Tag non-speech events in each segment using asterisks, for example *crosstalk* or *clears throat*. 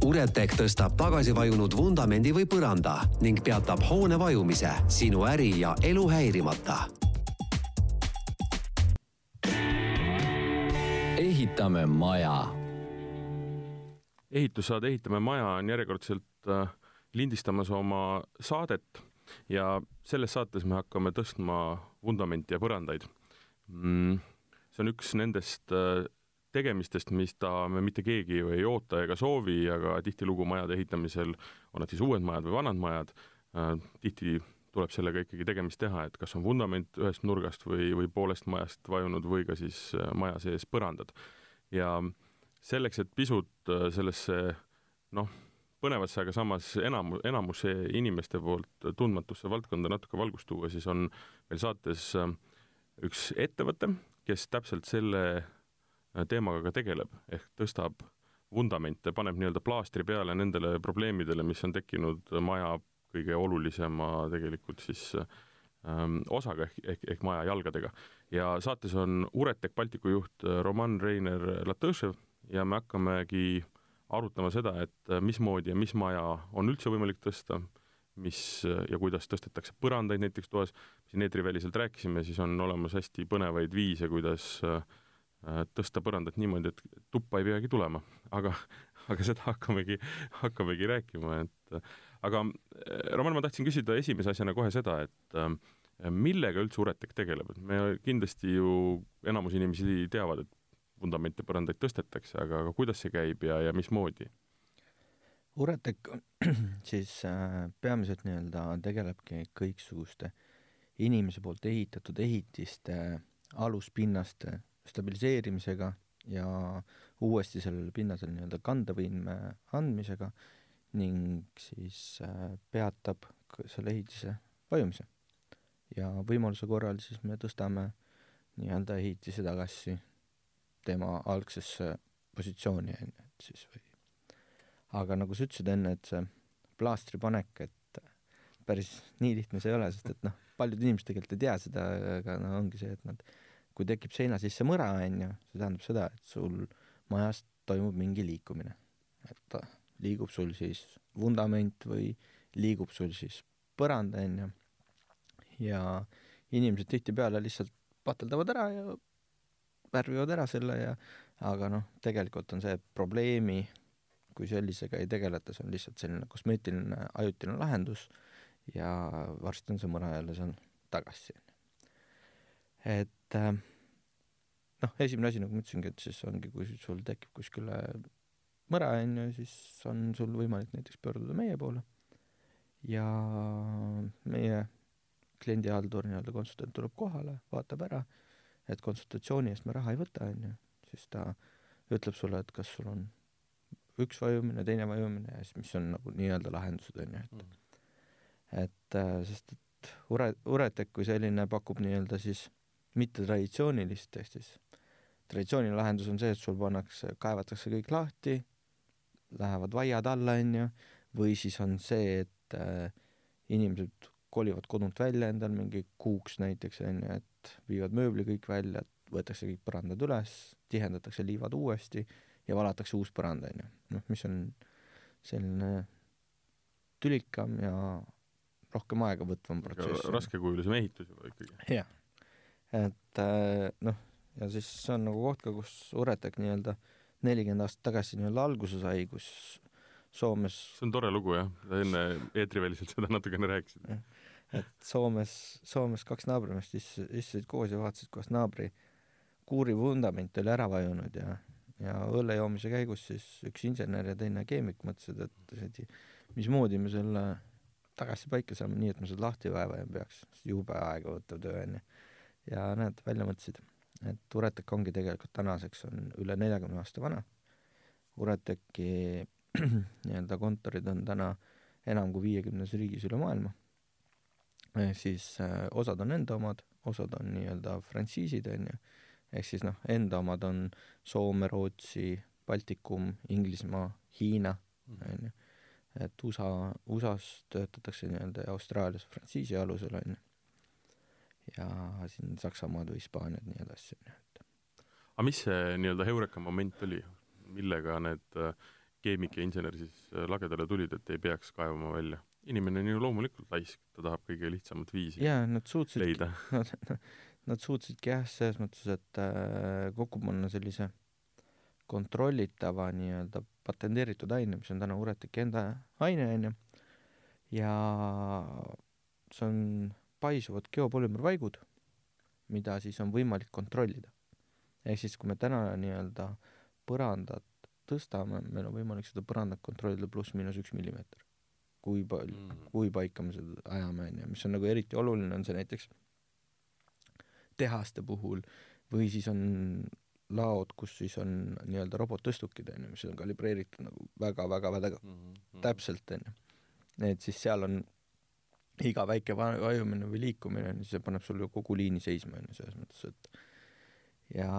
Uretech tõstab tagasi vajunud vundamendi või põranda ning peatab hoone vajumise sinu äri ja elu häirimata. ehitame maja. ehitussaade Ehitame maja on järjekordselt äh, lindistamas oma saadet ja selles saates me hakkame tõstma vundamenti ja põrandaid mm,. see on üks nendest äh, tegemistest, mis ta, me mitte keegi ju ei oota ega soovi, aga tihtilugu majade ehitamisel, on nad siis uued majad või vanad majad äh,, tihti tuleb sellega ikkagi tegemist teha, et kas on vundament ühest nurgast või, või poolest majast vajunud või ka siis äh, maja sees põrandad. ja selleks, et pisut äh, sellesse noh, põnevasse, aga samas enam, enamuse inimeste poolt tundmatusse valdkonda natuke valgust tuua, siis on meil saates üks ettevõte, kes täpselt selle teemaga ka tegeleb, ehk tõstab vundamente, paneb nii-öelda plaastri peale nendele probleemidele, mis on tekkinud maja kõige olulisema tegelikult siis ähm, osaga ehk, ehk, ehk maja jalgadega. ja saates on Uretek Baltiku juht äh, Roman Reiner Latõšev ja me hakkamegi arutama seda, et äh, mismoodi ja mis maja on üldse võimalik tõsta, mis ja kuidas tõstetakse põrandaid näiteks toas, siin eetriväliselt rääkisime, siis on olemas hästi põnevaid viise, kuidas äh, Äh, tõsta põrandat niimoodi, et tuppa ei peagi tulema, aga, aga seda hakkamegi, hakkamegi rääkima, et aga äh, Roman, ma tahtsin küsida esimese asjana kohe seda, et äh, millega üldse Uretek tegeleb, et me kindlasti ju, enamus inimesi teavad, et vundamente, põrandaid tõstetakse, aga, aga kuidas see käib ja, ja mismoodi? Uretek *clears throat* siis äh, peamiselt nii-öelda tegelebki kõiksuguste inimese poolt ehitatud ehitiste aluspinnaste stabiliseerimisega ja uuesti sellele pinnasele nii-öelda kandevõime andmisega ning siis äh, peatab selle ehitise vajumise. ja võimaluse korral siis me tõstame nii-öelda ehitise tagasi tema algsesse positsiooni, on ju, et siis või aga nagu sa ütlesid enne, et see plaastri panek, et päris nii lihtne see ei ole, sest et noh, paljud inimesed tegelikult ei tea seda, aga no ongi see, et nad kui tekib seina sisse mõra, on ju, see tähendab seda, et sul majas toimub mingi liikumine. et liigub sul siis vundament või liigub sul siis põrand, on ju, ja inimesed tihtipeale lihtsalt pateldavad ära ja värvivad ära selle ja aga noh, tegelikult on see probleemi, kui sellisega ei tegeleta, see on lihtsalt selline kosmeetiline ajutine lahendus ja varsti on see mõra jälle seal tagasi. et et äh, noh, esimene asi, nagu ma ütlesingi, et siis ongi, kui sul tekib kuskile mõra, on ju, siis on sul võimalik näiteks pöörduda meie poole ja meie kliendihaldur, nii-öelda konsultant tuleb kohale, vaatab ära, et konsultatsiooni eest me raha ei võta, on ju, siis ta ütleb sulle, et kas sul on üks vajumine, teine vajumine ja siis mis on nagu nii-öelda lahendused, on ju, et mm. et äh, sest et Ure, Uretek kui selline pakub nii-öelda siis mittetraditsioonilist, ehk siis traditsiooniline lahendus on see, et sul pannakse, kaevatakse kõik lahti, lähevad vaiad alla, on ju, või siis on see, et äh, inimesed kolivad kodunt välja endal mingi kuuks näiteks, on ju, et viivad mööbli kõik välja, võetakse kõik põrandad üles, tihendatakse liivad uuesti ja valatakse uus põrand, on ju. noh, mis on selline tülikam ja rohkem aega võtvam protsess. raskekujulisem ehitus juba ikkagi. jah et äh, noh, ja siis see on nagu koht ka, kus Uretek nii-öelda nelikümmend aastat tagasi nii-öelda alguse sai, kus Soomes see on tore lugu jah, sa enne eetriväliselt seda natukene rääkisid. et Soomes, Soomes kaks naabrimeest istusid koos ja vaatasid, kuidas naabri kuuri vundament oli ära vajunud ja ja õlle joomise käigus siis üks insener ja teine keemik mõtlesid, et mismoodi me selle tagasi paika saame, nii et me seda lahti vaeva ei peaks, jube aega võtav töö, on ju ja näed, välja mõtlesid, et Uretek ongi tegelikult tänaseks on üle neljakümne aasta vana. Ureteki *clears throat* nii-öelda kontorid on täna enam kui viiekümnes riigis üle maailma. siis äh, osad on enda omad, osad on nii-öelda frantsiisid, on ju, ehk siis noh, enda omad on Soome, Rootsi, Baltikum, Inglismaa, Hiina, on ju, et USA, USA-s töötatakse nii-öelda ja Austraalias frantsiisi alusel, on ju ja siin Saksamaad või Hispaaniat nii edasi, on ju, et aga mis see nii-öelda heureka moment oli, millega need äh, keemik ja insener siis äh, lagedale tulid, et ei peaks kaevama välja. inimene on ju loomulikult laisk, ta tahab kõige lihtsamat viisi jaa, nad suutsid leida. *laughs* Nad, nad suutsidki jah, selles mõttes, et äh, kokku panna sellise kontrollitava nii-öelda patenteeritud aine, mis on täna Ureteki enda aine, onju, ja see on paisuvad geopolümervaigud, mida siis on võimalik kontrollida. ehk siis, kui me täna nii-öelda põrandat tõstame, meil on võimalik seda põrandat kontrollida pluss-miinus üks millimeeter. kui palju mm., kui paika me seda ajame, onju, mis on nagu eriti oluline, on see näiteks tehaste puhul või siis on laod, kus siis on nii-öelda robottõstukid, onju, mis on kalibreeritud nagu väga-väga väga mm -hmm. täpselt, onju. et siis seal on iga väike vajumine või liikumine, see paneb sul ju kogu liini seisma, onju, selles mõttes, et ja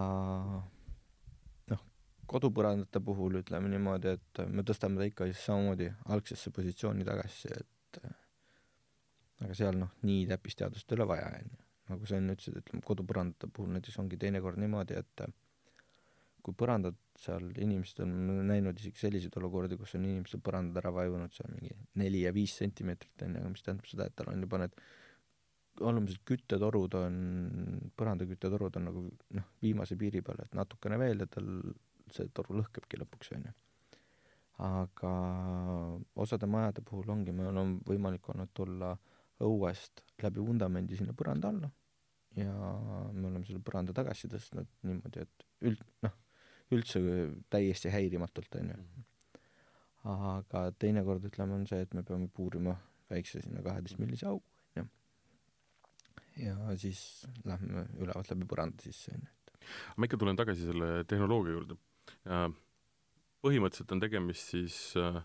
noh, kodupõrandate puhul ütleme niimoodi, et me tõstame ta ikka siis samamoodi algsesse positsiooni tagasi, et aga seal noh, nii täppisteadust ei ole vaja, onju. nagu sa enne ütlesid, ütleme kodupõrandate puhul näiteks ongi teinekord niimoodi, et kui põrandad seal, inimesed on näinud isegi selliseid olukordi, kus on inimestel põrandad ära vajunud seal mingi neli ja viis sentimeetrit, onju, mis tähendab seda, et tal on juba need olulised küttetorud on, põrandaküttetorud on nagu noh, viimase piiri peal, et natukene veel ja tal see toru lõhkebki lõpuks, onju. aga osade majade puhul ongi, meil on võimalik olnud tulla õuest läbi vundamendi sinna põranda alla ja me oleme selle põranda tagasi tõstnud niimoodi, et üld-, noh, üldse täiesti häirimatult, onju. aga teinekord, ütleme, on see, et me peame puurima väikse sinna kaheteist millise augu, onju. ja siis lähme ülevalt läbi põranda sisse, onju. ma ikka tulen tagasi selle tehnoloogia juurde. põhimõtteliselt on tegemist siis äh,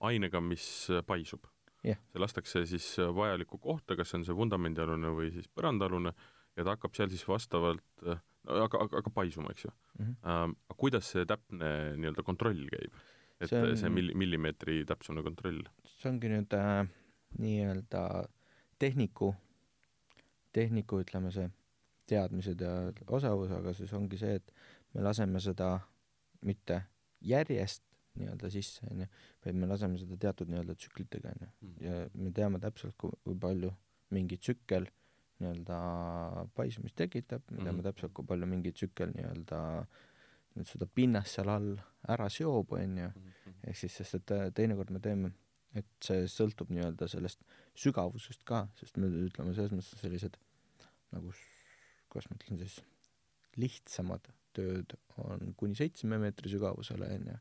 ainega, mis paisub yeah.. see lastakse siis vajalikku kohta, kas see on see vundamendialune või siis põrandaalune, ja ta hakkab seal siis vastavalt äh, aga, aga, aga paisuma, eks ju mm. -hmm. Ähm, kuidas see täpne nii-öelda kontroll käib? et see, on, see milli-, millimeetri täpsune kontroll? see ongi nüüd äh, nii-öelda tehniku, tehniku, ütleme see, teadmised ja osavus, aga siis ongi see, et me laseme seda mitte järjest nii-öelda sisse, onju, vaid me laseme seda teatud nii-öelda tsüklitega, onju. Mhm. ja me teame täpselt, kui, kui palju mingi tsükkel nii-öelda paisumist tekitab, me teame mm -hmm. täpselt, kui palju mingi tsükkel nii-öelda nüüd seda pinnast seal all ära seob, on ju, mhm. ehk siis, sest et äh, teinekord me teeme, et see sõltub nii-öelda sellest sügavusest ka, sest me ütleme selles mõttes sellised nagu, kuidas ma ütlen siis, lihtsamad tööd on kuni seitsme meetri sügavusele, on ju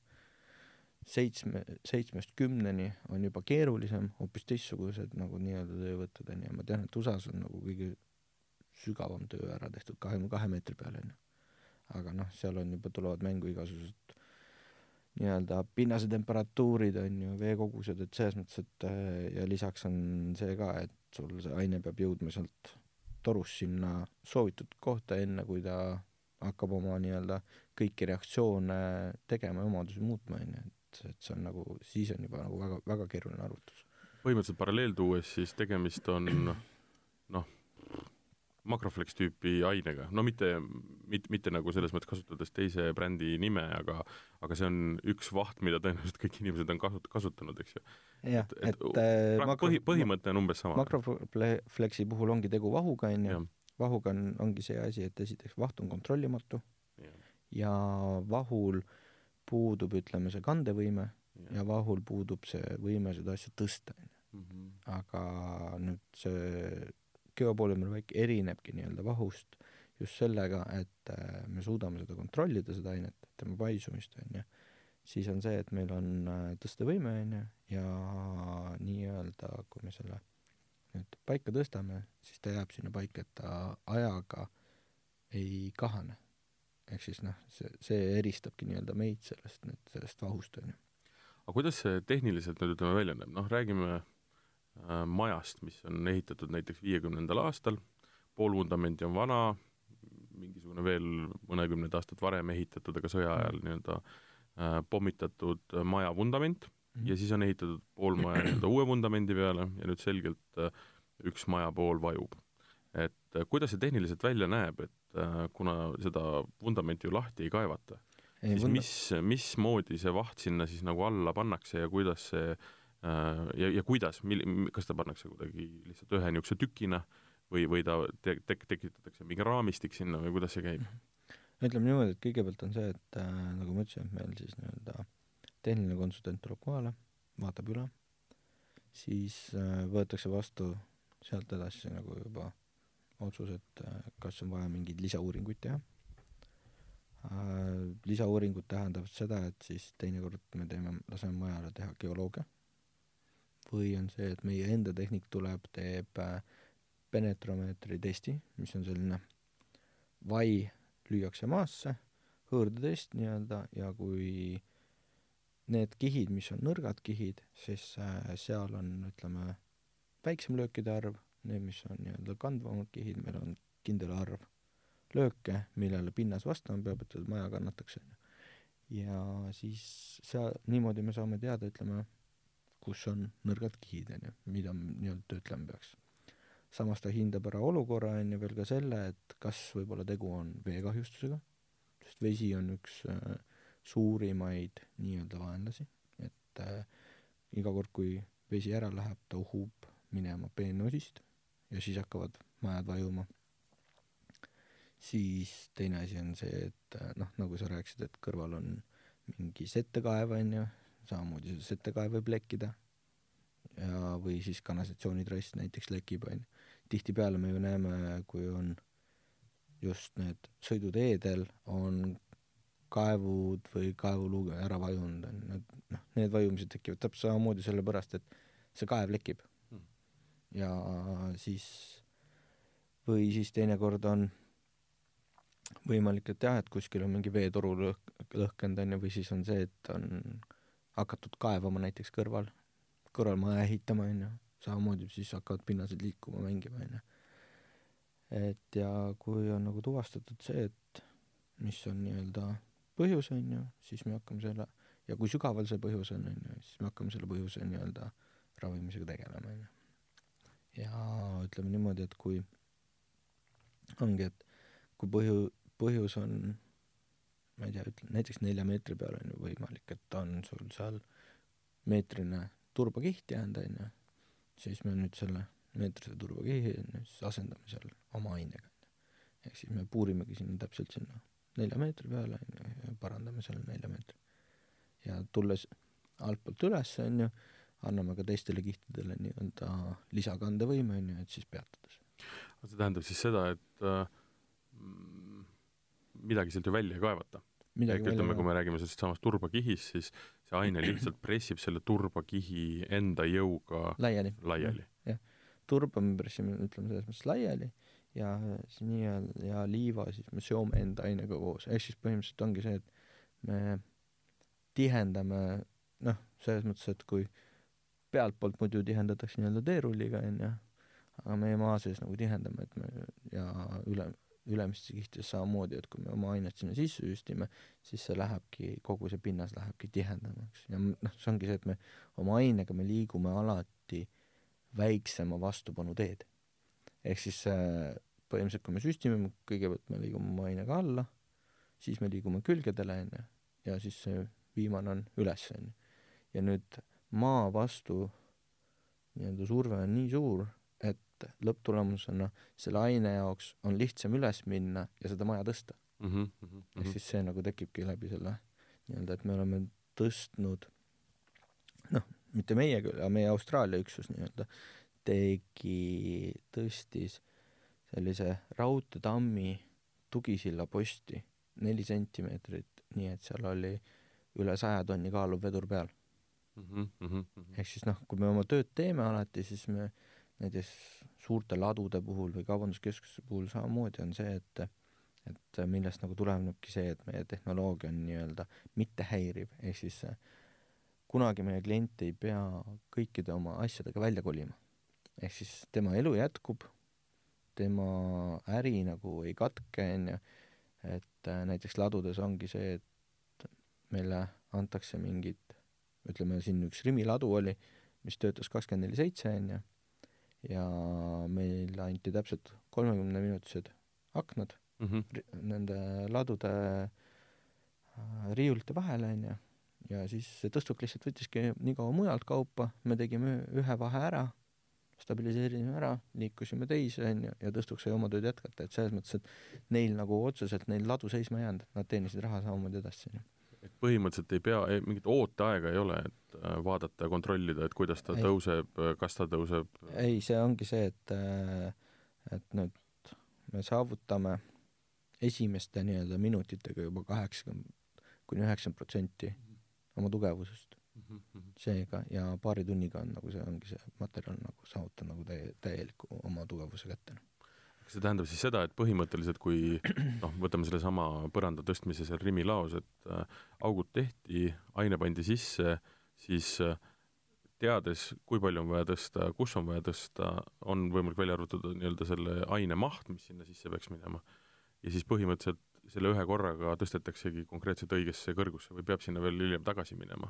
seitsme, seitsmest kümneni on juba keerulisem, hoopis teistsugused nagu nii-öelda töövõtted on ju, ma tean, et USA-s on nagu kõige sügavam töö ära tehtud kahekümne kahe meetri peal on ju. aga noh, seal on juba, tulevad mängu igasugused nii-öelda pinnase temperatuurid on ju, veekogused, et selles mõttes, et ja lisaks on see ka, et sul see aine peab jõudma sealt torust sinna soovitud kohta, enne kui ta hakkab oma nii-öelda kõiki reaktsioone tegema ja omadusi muutma, on ju, et, et see on nagu, siis on juba nagu väga, väga keeruline arvutus. põhimõtteliselt paralleel tuues siis tegemist on noh, makroflex tüüpi ainega, no mitte, mitte, mitte nagu selles mõttes kasutades teise brändi nime, aga aga see on üks vaht, mida tõenäoliselt kõik inimesed on kasut-, kasutanud, eks ju. jah, et, et, et äh, makro, põhi, põhimõte on umbes sama. makroflexi puhul ongi tegu vahuga, on ju, vahuga on, ongi see asi, et esiteks vaht on kontrollimatu ja, ja vahul äh, puudub, ütleme, see kandevõime ja, ja vahul puudub see võime seda asja tõsta, onju. Mhm. aga nüüd see geopolümerväik erinebki nii-öelda vahust just sellega, et äh, me suudame seda kontrollida, seda ainet, tema paisumist, onju. siis on see, et meil on äh, tõstevõime, onju, ja nii-öelda, kui me selle nüüd paika tõstame, siis ta jääb sinna paika, et ta ajaga ei kahane ehk siis noh, see, see eristabki nii-öelda meid sellest, sellest vahust, on ju. aga kuidas see tehniliselt nüüd ütleme välja näeb, noh räägime äh, majast, mis on ehitatud näiteks viiekümnendal aastal, pool vundamenti on vana, mingisugune veel mõnekümneid aastaid varem ehitatud, aga sõja ajal mm. nii-öelda äh, pommitatud maja vundament mm -hmm. ja siis on ehitatud pool maja nii-öelda uue vundamendi peale ja nüüd selgelt äh, üks maja pool vajub. Äh, kuidas see tehniliselt välja näeb, et äh, kuna seda vundamenti ju lahti ei kaevata, siis vunda- mis, mismoodi see vaht sinna siis nagu alla pannakse ja kuidas see äh, ja, ja kuidas, mil-, kas ta pannakse kuidagi lihtsalt ühe niisuguse tükina või, või ta te-, tek-, tekitatakse mingi raamistik sinna või kuidas see käib? ütleme niimoodi, et kõigepealt on see, et äh, nagu ma ütlesin, et meil siis nii-öelda tehniline konsultant tuleb kohale, vaatab üle, siis äh, võetakse vastu sealt edasi nagu juba otsus, et äh, kas on vaja mingeid lisauuringuid teha äh,. lisauuringud tähendavad seda, et siis teinekord me teeme, laseme majale teha geoloogia või on see, et meie enda tehnik tuleb, teeb äh, penetromeetri testi, mis on selline vai lüüakse maasse, hõõrdetest nii-öelda ja kui need kihid, mis on nõrgad kihid, siis seal on, ütleme, väiksem löökide arv, need, mis on nii-öelda kandvamad kihid, meil on kindel arv lööke, millele pinnas vastama peab, et maja kannataks, on ju. ja siis seal, niimoodi me saame teada, ütleme, kus on nõrgad kihid, on ju, mida nii-öelda töötlema peaks samas ta hindab ära olukorra, on ju, veel ka selle, et kas võib-olla tegu on veekahjustusega, sest vesi on üks äh, suurimaid nii-öelda vaenlasi, et äh, iga kord, kui vesi ära läheb, ta uhub minema peenosist ja siis hakkavad majad vajuma. siis teine asi on see, et äh, noh, nagu sa rääkisid, et kõrval on mingi settekaev, on ju, samamoodi see settekaev võib lekkida ja, või siis kanalisatsioonitrass näiteks lekib, on ju. tihtipeale me ju näeme, kui on just need sõiduteedel on kaevud või kaevuluug ära vajunud, on need noh, need vajumised tekivad täpselt samamoodi sellepärast, et see kaev lekib. Ja siis või siis teinekord on võimalik, et jah, et kuskil on mingi veetoru lõhk-, lõhkenud, on ju, või siis on see, et on hakatud kaevama näiteks kõrval, kõrvalmaja ehitama, on ju, samamoodi siis hakkavad pinnased liikuma, mängima, on ju. et ja kui on nagu tuvastatud see, et mis on nii-öelda põhjus, on ju, siis me hakkame selle, ja kui sügaval see põhjus on, on ju, siis me hakkame selle põhjuse nii-öelda ravimisega tegelema, on ju. Ja ütleme niimoodi, et kui ongi, et kui põhju-, põhjus on ma ei tea, ütle näiteks nelja meetri peal on ju võimalik, et on sul seal meetrine turbakiht jäänud, on ju, siis me nüüd selle meetrise turbakihi on ju, siis asendame seal oma ainega, on ju. ehk siis me puurimegi sinna täpselt sinna nelja meetri peale, on ju, ja parandame selle nelja meetri. ja tulles altpoolt üles, on ju, anname ka teistele kihtidele nii-öelda lisakandevõime, on ju, et siis peatada see. see tähendab siis seda, et äh, midagi sealt ju välja ei kaevata. ehk ütleme, kui me räägime sellest samast turbakihist, siis see aine lihtsalt pressib selle turbakihi enda jõuga laiali. laiali. jah, turba me pressime, ütleme selles mõttes laiali ja siis nii-öelda ja liiva siis me seome enda ainega koos, ehk siis põhimõtteliselt ongi see, et me tihendame noh, selles mõttes, et kui pealtpoolt muidu tihendatakse nii-öelda teerulliga, onju, aga meie maa sees nagu tihendame, et me ja üle, ülemistes kihtides samamoodi, et kui me oma ainet sinna sisse süstime, siis see lähebki, kogu see pinnas lähebki tihedamaks ja noh, see ongi see, et me oma ainega me liigume alati väiksema vastupanu teed. ehk siis äh, põhimõtteliselt, kui me süstime, kõigepealt me liigume oma ainega alla, siis me liigume külgedele, onju, ja siis see viimane on üles, onju. ja nüüd maa vastu nii-öelda surve on nii suur, et lõpptulemusena selle aine jaoks on lihtsam üles minna ja seda maja tõsta mm. -hmm, mm -hmm. ehk siis see nagu tekibki läbi selle nii-öelda, et me oleme tõstnud noh, mitte meie küll, aga meie Austraalia üksus nii-öelda tegi, tõstis sellise raudteetammi tugisilla posti neli sentimeetrit, nii et seal oli üle saja tonni kaaluv vedur peal. Mm. -hmm. ehk siis noh, kui me oma tööd teeme alati, siis me näiteks suurte ladude puhul või kaubanduskeskuste puhul samamoodi on see, et et millest nagu tulenebki see, et meie tehnoloogia on nii-öelda mittehäiriv, ehk siis kunagi meie klient ei pea kõikide oma asjadega välja kolima. ehk siis tema elu jätkub, tema äri nagu ei katke, on ju, et äh, näiteks ladudes ongi see, et meile antakse mingid, ütleme siin üks Rimi ladu oli, mis töötas kakskümmend neli seitse, on ju, ja meile anti täpselt kolmekümneminutised aknad mm -hmm. nende ladude äh, riiulite vahele, on ju, ja siis see tõstuk lihtsalt võttiski nii kaua mujalt kaupa, me tegime ühe vahe ära, stabiliseerisime ära, liikusime teise, on ju, ja tõstuk sai oma tööd jätkata, et selles mõttes, et neil nagu otseselt, neil ladu seisma ei jäänud, nad teenisid raha samamoodi edasi, on ju et põhimõtteliselt ei pea, mingit ooteaega ei ole, et äh, vaadata ja kontrollida, et kuidas ta ei. tõuseb, kas ta tõuseb? ei, see ongi see, et, äh, et nüüd me saavutame esimeste nii-öelda minutitega juba kaheksakümmend kuni üheksakümmend protsenti oma tugevusest mm. -hmm. seega, ja paari tunniga on nagu see, ongi see materjal nagu saavutanud nagu täie, täieliku oma tugevuse kätte. Kas see tähendab siis seda, et põhimõtteliselt kui noh, võtame sellesama põranda tõstmise seal Rimi laos, et äh, augud tehti, aine pandi sisse, siis äh, teades, kui palju on vaja tõsta, kus on vaja tõsta, on võimalik välja arvutada nii-öelda selle aine maht, mis sinna sisse peaks minema ja siis põhimõtteliselt selle ühe korraga tõstetaksegi konkreetselt õigesse kõrgusse või peab sinna veel hiljem tagasi minema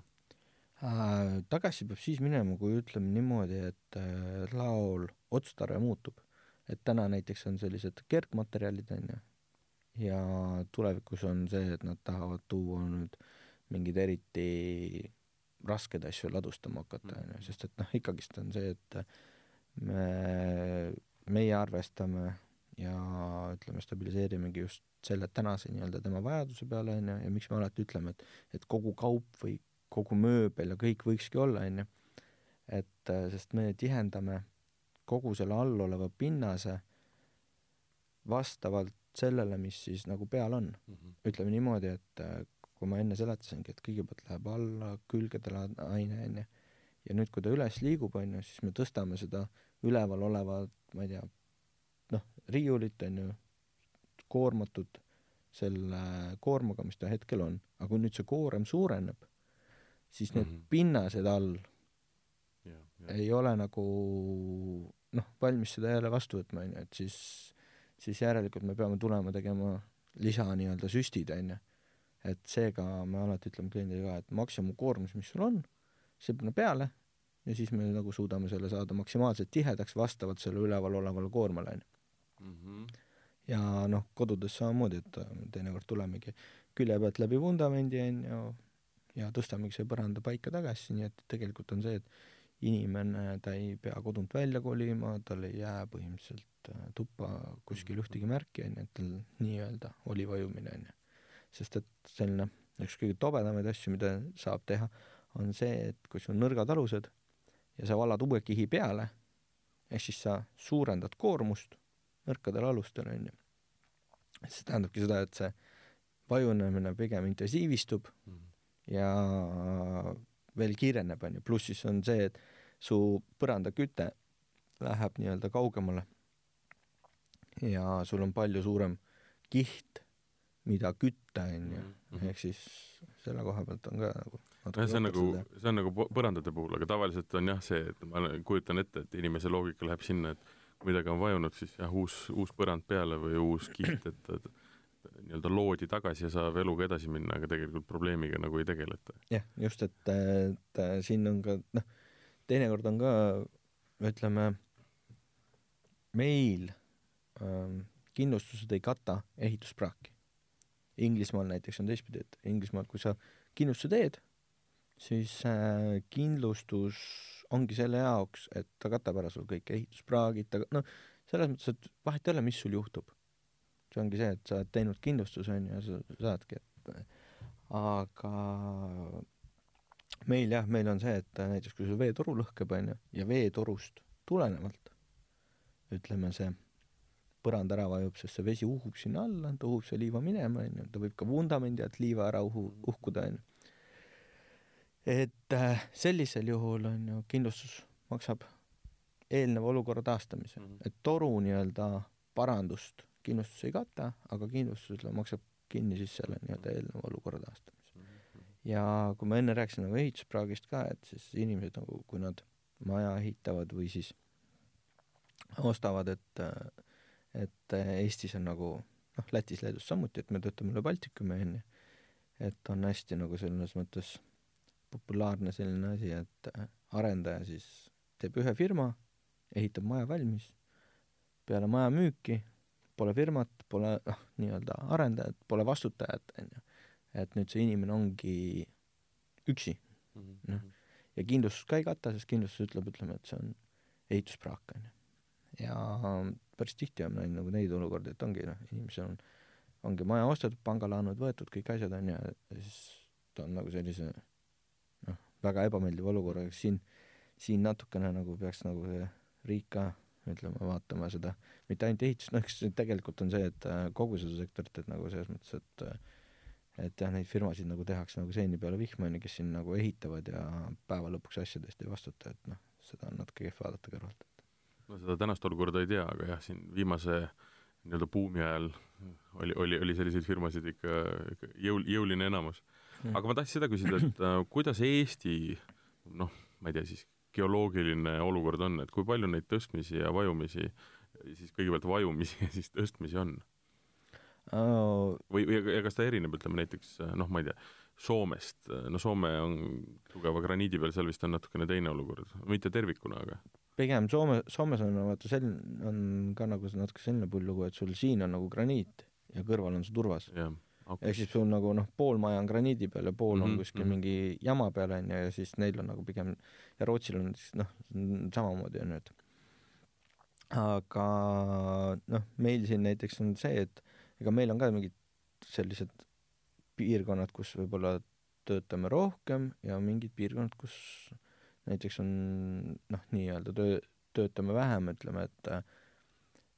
äh,? Tagasi peab siis minema, kui ütleme niimoodi, et äh, laol otstarve muutub. Et täna näiteks on sellised kergmaterjalid, on ju, ja tulevikus on see, et nad tahavad tuua nüüd mingeid eriti raskeid asju ladustama hakata, on ju, sest et noh, ikkagist on see, et me, meie arvestame ja ütleme, stabiliseerimegi just selle tänase nii-öelda tema vajaduse peale, on ju, ja miks me alati ütleme, et, et kogu kaup või kogu mööbel ja kõik võikski olla, on ju, et sest me tihendame kogu selle all oleva pinnase vastavalt sellele, mis siis nagu peal on mm. -hmm. ütleme niimoodi, et äh, kui ma enne seletasingi, et kõigepealt läheb alla külgedele aine, on ju, ja nüüd, kui ta üles liigub, on ju, siis me tõstame seda üleval olevat, ma ei tea, noh, riiulit, on ju, koormatud selle koormaga, mis ta hetkel on. aga kui nüüd see koorem suureneb, siis need mm -hmm. pinnased all ja, ja. ei ole nagu noh, valmis seda jälle vastu võtma, on ju, et siis, siis järelikult me peame tulema tegema lisa nii-öelda süstid, on ju. et seega me alati ütleme kliendile ka, et maksimumkoormus, mis sul on, see panna peale ja siis me nagu suudame selle saada maksimaalselt tihedaks vastavalt selle üleval olevale koormale, on ju. -hmm. ja noh, kodudes samamoodi, et äh, teinekord tulemegi külje pealt läbi vundamendi, on ju, ja tõstamegi see põranda paika tagasi, nii et tegelikult on see, et inimene, ta ei pea kodunt välja kolima, tal ei jää põhimõtteliselt äh, tuppa kuskil ühtegi märki, on ju, et tal nii-öelda oli vajumine, on ju. sest et selline üks kõige tobedamaid asju, mida saab teha, on see, et kui sul on nõrgad alused ja sa valad uue kihi peale, ehk siis sa suurendad koormust nõrkadel alustel, on ju. see tähendabki seda, et see vajunemine pigem intensiivistub mm. ja veel kiireneb, on ju, pluss siis on see, et su põrandaküte läheb nii-öelda kaugemale. Ja sul on palju suurem kiht, mida kütta, on ju, mhm. ehk siis selle koha pealt on ka nagu nojah, see on nagu, see on nagu põrandate puhul, aga tavaliselt on jah see, et ma kujutan ette, et inimese loogika läheb sinna, et midagi on vajunud, siis jah, uus, uus põrand peale või uus kiht, et, et nii-öelda loodi tagasi ja saab eluga edasi minna, aga tegelikult probleemiga nagu ei tegeleta. jah, just, et, et siin on ka noh, teinekord on ka ütleme, meil ähm, kindlustused ei kata ehituspraaki. Inglismaal näiteks on teistpidi, et Inglismaal, kui sa kindlustuse teed, siis äh, kindlustus ongi selle jaoks, et ta katab ära sul kõik ehituspraagid, ta noh, selles mõttes, et vahet ei ole, mis sul juhtub. See ongi see, et sa oled teinud kindlustuse, on ju, ja sa saadki, et aga meil jah, meil on see, et näiteks kui sul veetoru lõhkeb, on ju, ja veetorust tulenevalt ütleme, see põrand ära vajub, sest see vesi uhub sinna alla, ta uhub see liiva minema, on ju, ta võib ka vundamendi alt liiva ära uhu, uhkuda, on ju et äh, sellisel juhul on ju kindlustus maksab eelneva olukorra taastamise mm, -hmm. et toru nii-öelda parandust kindlustus ei kata, aga kindlustus maksab kinni siis selle nii-öelda eelneva olukorra taastamise. Ja kui ma enne rääkisin nagu ehituspraagist ka, et siis inimesed nagu, kui nad maja ehitavad või siis ostavad, et, et Eestis on nagu noh, Lätis, Leedus samuti, et me töötame üle Baltikumi onju, et on hästi nagu selles mõttes populaarne selline asi, et arendaja siis teeb ühe firma, ehitab maja valmis, peale maja müüki pole firmat, pole noh, nii-öelda arendajat, pole vastutajat, on ju. et nüüd see inimene ongi üksi Noh. ja kindlustus ka ei kata, sest kindlustus ütleb, ütleme, et see on ehituspraak, on ju. ja päris tihti on näinud nagu neid olukordi, et ongi noh, inimesel on, ongi maja ostetud, pangalaenud võetud, kõik asjad on ju, ja siis ta on nagu sellise noh, väga ebameeldiva olukorraga, siin, siin natukene nagu peaks nagu see riik ka ütleme, vaatama seda, mitte ainult ehitust, noh, eks tegelikult on see, et äh, kogu seda sektorit, et nagu selles mõttes, et äh, et jah, neid firmasid nagu tehakse nagu seeni peale vihma, on ju, kes siin nagu ehitavad ja päeva lõpuks asjade eest ei vastuta, et noh, seda on natuke kehv vaadata kõrvalt. no seda tänast olukorda ei tea, aga jah, siin viimase nii-öelda buumi ajal oli, oli, oli selliseid firmasid ikka, ikka jõul, jõuline enamus. Hmm. aga ma tahtsin seda küsida, et äh, kuidas Eesti noh, ma ei tea siis, geoloogiline olukord on, et kui palju neid tõstmisi ja vajumisi, siis kõigepealt vajumisi *laughs* ja siis tõstmisi on oh.? või, või ja kas ta erineb, ütleme näiteks noh, ma ei tea, Soomest, no Soome on tugeva graniidi peal, seal vist on natukene teine olukord, mitte tervikuna, aga pigem Soome, Soomes on vaata selline, on ka nagu natuke selline pull lugu, et sul siin on nagu graniit ja kõrval on see turvas. Okay. Ehk siis sul nagu noh, pool maja on graniidi peal ja pool mm -hmm, on mhm, kuskil mm -hmm. mingi jama peal onju ja siis neil on nagu pigem ja Rootsil on siis noh, samamoodi onju, et aga noh, meil siin näiteks on see, et ega meil on ka mingid sellised piirkonnad, kus võib-olla töötame rohkem ja mingid piirkonnad, kus näiteks on noh, nii-öelda töö, töötame vähem, ütleme, et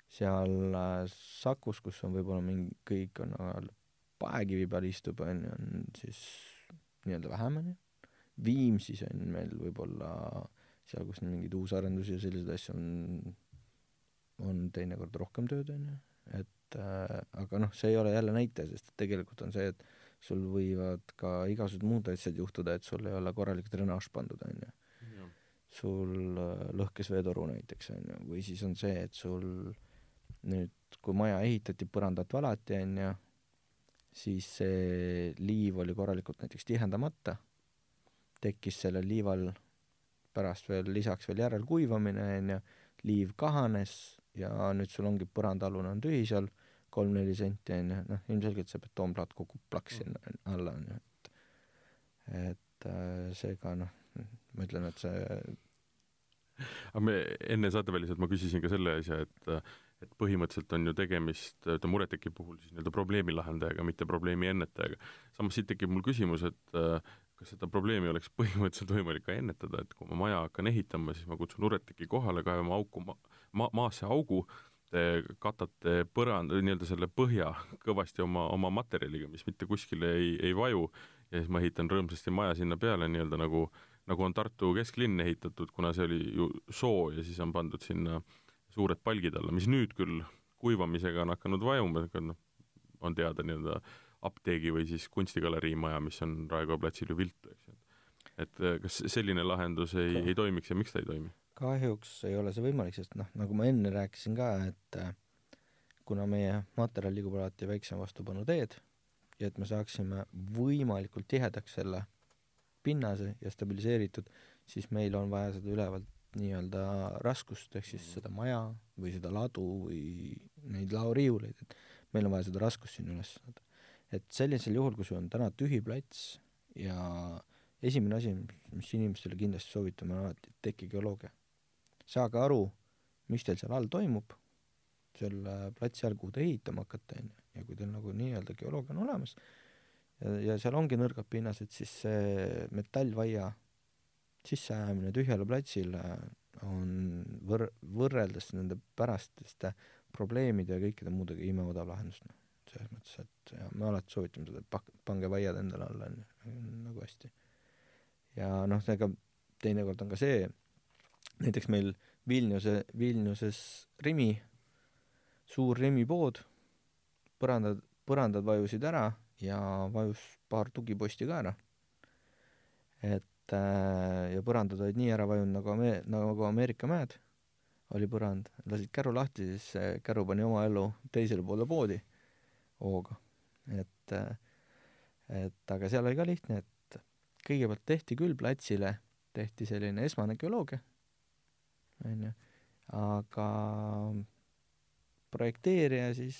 seal Sakus, kus on võib-olla mingi, kõik on nagu paekivi peal istub, on ju, on siis nii-öelda vähem, on ju. Viimsis on meil võib-olla seal, kus mingeid uusarendusi ja selliseid asju on, on teinekord rohkem tööd, on ju, et äh, aga noh, see ei ole jälle näitaja, sest tegelikult on see, et sul võivad ka igasugused muud asjad juhtuda, et sul ei ole korralik drenaaž pandud, on ju. sul äh, lõhkes veetoru näiteks, on ju, või siis on see, et sul nüüd, kui maja ehitati, põrandat valati, on ju, siis see liiv oli korralikult näiteks tihendamata, tekkis sellel liival pärast veel lisaks veel järelkuivamine, on ju, liiv kahanes ja nüüd sul ongi põrandaalune on tühi seal, kolm-neli senti, on ju, noh, ilmselgelt see betoonplaat kukub plaks sinna alla, on ju, et et äh, seega noh, ma ütlen, et see aga me enne saateväliselt ma küsisin ka selle asja, et et põhimõtteliselt on ju tegemist, ütleme Mureteki puhul siis nii-öelda probleemi lahendajaga, mitte probleemi ennetajaga. samas siit tekib mul küsimus, et äh, kas seda probleemi oleks *laughs* põhimõtteliselt võimalik ka ennetada, et kui ma maja hakkan ehitama, siis ma kutsun Mureteki kohale, kaevame auku ma-, ma-, maasse augu, te katate põrand-, nii-öelda selle põhja *laughs* kõvasti oma, oma materjaliga, mis mitte kuskile ei, ei vaju, ja siis ma ehitan rõõmsasti maja sinna peale nii-öelda nagu, nagu on Tartu kesklinn ehitatud, kuna see oli ju soo ja siis on pandud sinna äh, suured palgid alla, mis nüüd küll kuivamisega on hakanud vajuma, noh, on teada nii-öelda apteegi või siis kunstigalerii maja, mis on Raekoja platsil ju viltu, eks ju. et kas selline lahendus ei, ei toimiks ja miks ta ei toimi? kahjuks ei ole see võimalik, sest noh, nagu ma enne rääkisin ka, et äh, kuna meie materjal liigub alati väiksema vastupanu teed ja et me saaksime võimalikult tihedaks selle pinnase ja stabiliseeritud, siis meil on vaja seda ülevalt nii-öelda raskust, ehk siis seda maja või seda ladu või neid laoriiuleid, et meil on vaja seda raskust sinna üles saada. et sellisel juhul, kui sul on täna tühi plats ja esimene asi, mis inimestele kindlasti soovitame, on alati tekigeoloogia. saage aru, mis teil seal all toimub, selle platsi all, kuhu te ehitama hakkate, on ju, ja kui teil nagu nii-öelda geoloogia on olemas ja, ja seal ongi nõrgad pinnased, siis see metallvaia sisseajamine tühjale platsile on võr-, võrreldes nende päraste probleemide ja kõikide muudega imeodav lahendus, noh. selles mõttes, et ja me alati soovitame seda, et pak-, pange vaiad endale alla, on ju, nagu hästi. ja noh, ega teinekord on ka see, näiteks meil Vilniuse, Vilniuses Rimi, suur Rimi pood, põrandad, põrandad vajusid ära ja vajus paar tugiposti ka ära. et et äh, ja põrandad olid nii ära vajunud nagu Ame-, nagu Ameerika mäed, oli põrand, lasid käru lahti, siis see käru pani oma elu teisele poole poodi hooga. et, äh, et aga seal oli ka lihtne, et kõigepealt tehti küll platsile, tehti selline esmane geoloogia, on ju, aga projekteerija siis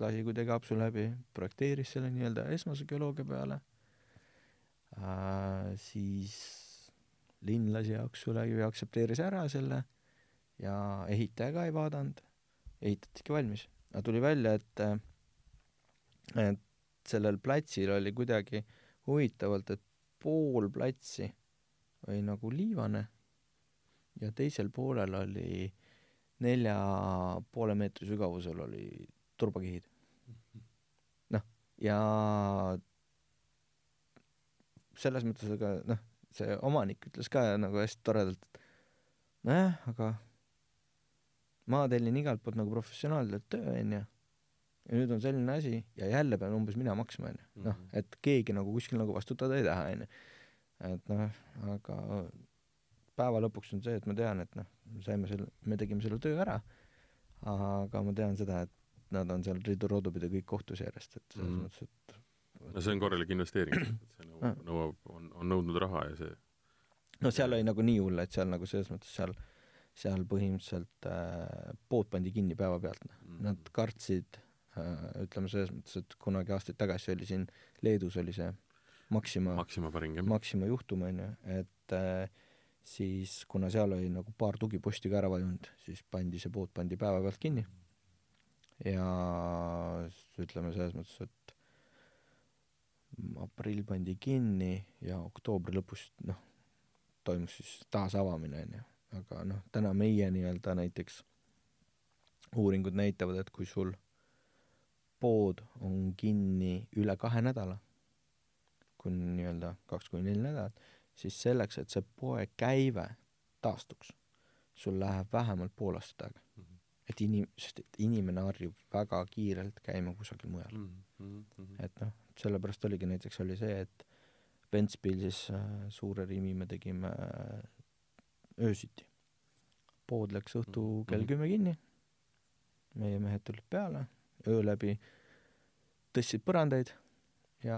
lasi kuidagi apsu läbi, projekteeris selle nii-öelda esmase geoloogia peale siis linn lasi aksu läbi, aktsepteeris ära selle ja ehitaja ka ei vaadanud, ehitatigi valmis. aga tuli välja, et, et sellel platsil oli kuidagi huvitavalt, et pool platsi oli nagu liivane ja teisel poolel oli nelja poole meetri sügavusel oli turbakihid. noh, ja selles mõttes, aga noh, see omanik ütles ka nagu hästi toredalt, et nojah, aga ma tellin igalt poolt nagu professionaalselt töö, onju, ja nüüd on selline asi ja jälle pean umbes mina maksma, onju. noh, mhm. et keegi nagu kuskil nagu vastutada ei taha, onju. et noh, aga päeva lõpuks on see, et ma tean, et noh, saime selle, me tegime selle töö ära, aga ma tean seda, et nad on seal ridu-roodupidi kõik kohtus järjest, et selles mm. mõttes, et no see on korralik investeering, *clears throat* nõuab on, on nõudnud raha ja see no seal oli nagu nii hull, et seal nagu selles mõttes seal, seal põhimõtteliselt äh, pood pandi kinni päevapealt, mm. Nad kartsid äh,, ütleme selles mõttes, et kunagi aastaid tagasi oli siin Leedus oli see Maxima, Maxima päring, jah. Maxima juhtum, on ju, et äh, siis kuna seal oli nagu paar tugiposti ka ära vajunud, siis pandi see pood pandi päevapealt kinni. ja ütleme selles mõttes, et aprill pandi kinni ja oktoobri lõpus noh, toimus siis taasavamine, on ju. aga noh, täna meie nii-öelda näiteks uuringud näitavad, et kui sul pood on kinni üle kahe nädala, kuni nii-öelda kaks kuni neli nädalat, siis selleks, et see poekäive taastuks, sul läheb vähemalt pool aastat aega mm. -hmm. et inim-, sest et inimene harjub väga kiirelt käima kusagil mujal mm. -hmm. Et noh, sellepärast oligi näiteks oli see, et Ventspilsis äh, suure Rimi me tegime äh, öösiti. pood läks õhtu mm -hmm. kell kümme kinni, meie mehed tulid peale, öö läbi tõstsid põrandaid ja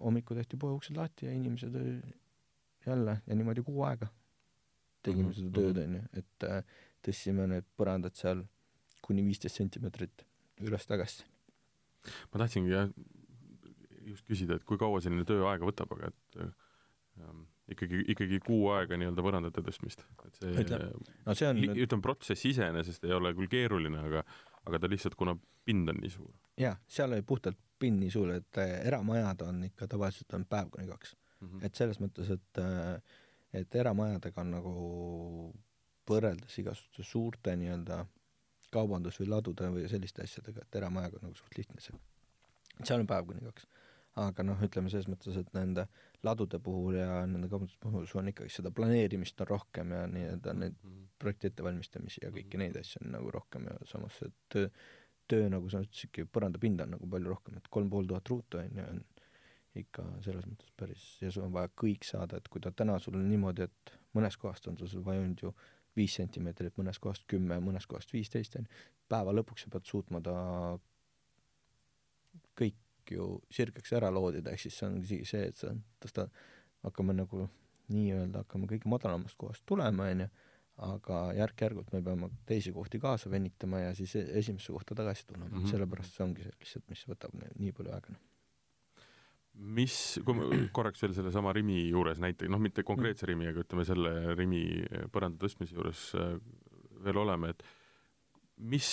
hommikul tehti poe uksed lahti ja inimesed jälle ja niimoodi kuu aega tegime mm -hmm. seda tööd, onju, et äh, tõstsime need põrandad seal kuni viisteist sentimeetrit üles-tagasi. Ma tahtsingi jah just küsida, et kui kaua selline töö aega võtab, aga et ähm, ikkagi, ikkagi kuu aega nii-öelda põrandate tõstmist, et see ütleme, no see on ütleme, protsess iseenesest ei ole küll keeruline, aga aga ta lihtsalt, kuna pind on nii suur. jaa, seal oli puhtalt pind nii suur, et äh, eramajad on ikka tavaliselt on päev kuni kaks mm. -hmm. et selles mõttes, et, äh, et eramajadega on nagu võrreldes igasuguste suurte nii-öelda kaubandus- või ladude või selliste asjadega, et eramajaga on nagu suht lihtne see. seal on päev kuni kaks. aga noh, ütleme selles mõttes, et nende ladude puhul ja nende kaubanduse puhul on ikkagi seda planeerimist on rohkem ja nii-öelda neid mm -hmm. projekti ettevalmistamisi ja kõiki neid asju on nagu rohkem ja samas see töö, töö, nagu sa ütlesidki, põrandapind on nagu palju rohkem, et kolm pool tuhat ruutu on ju, on ikka selles mõttes päris, ja sul on vaja kõik saada, et kui ta täna sul on niimoodi, et mõnest kohast on sul vajunud ju viis sentimeetrit, mõnest kohast kümme, mõnest kohast viisteist, on ju, päeva lõpuks sa pead suutma ta kõik ju sirgeks ära loodida, ehk siis see ongi see, et sa tõstad, hakkame nagu nii-öelda hakkame kõige madalamast kohast tulema, on ju, aga järk-järgult me peame teisi kohti kaasa venitama ja siis e-, esimesse kohta tagasi tulema. Mm, -hmm. sellepärast see ongi see lihtsalt, mis võtab nii palju aega, noh mis, kui me *clears throat* korraks veel sellesama Rimi juures näiteks, noh, mitte konkreetse Rimi, aga ütleme selle Rimi põranda tõstmise juures äh, veel oleme, et mis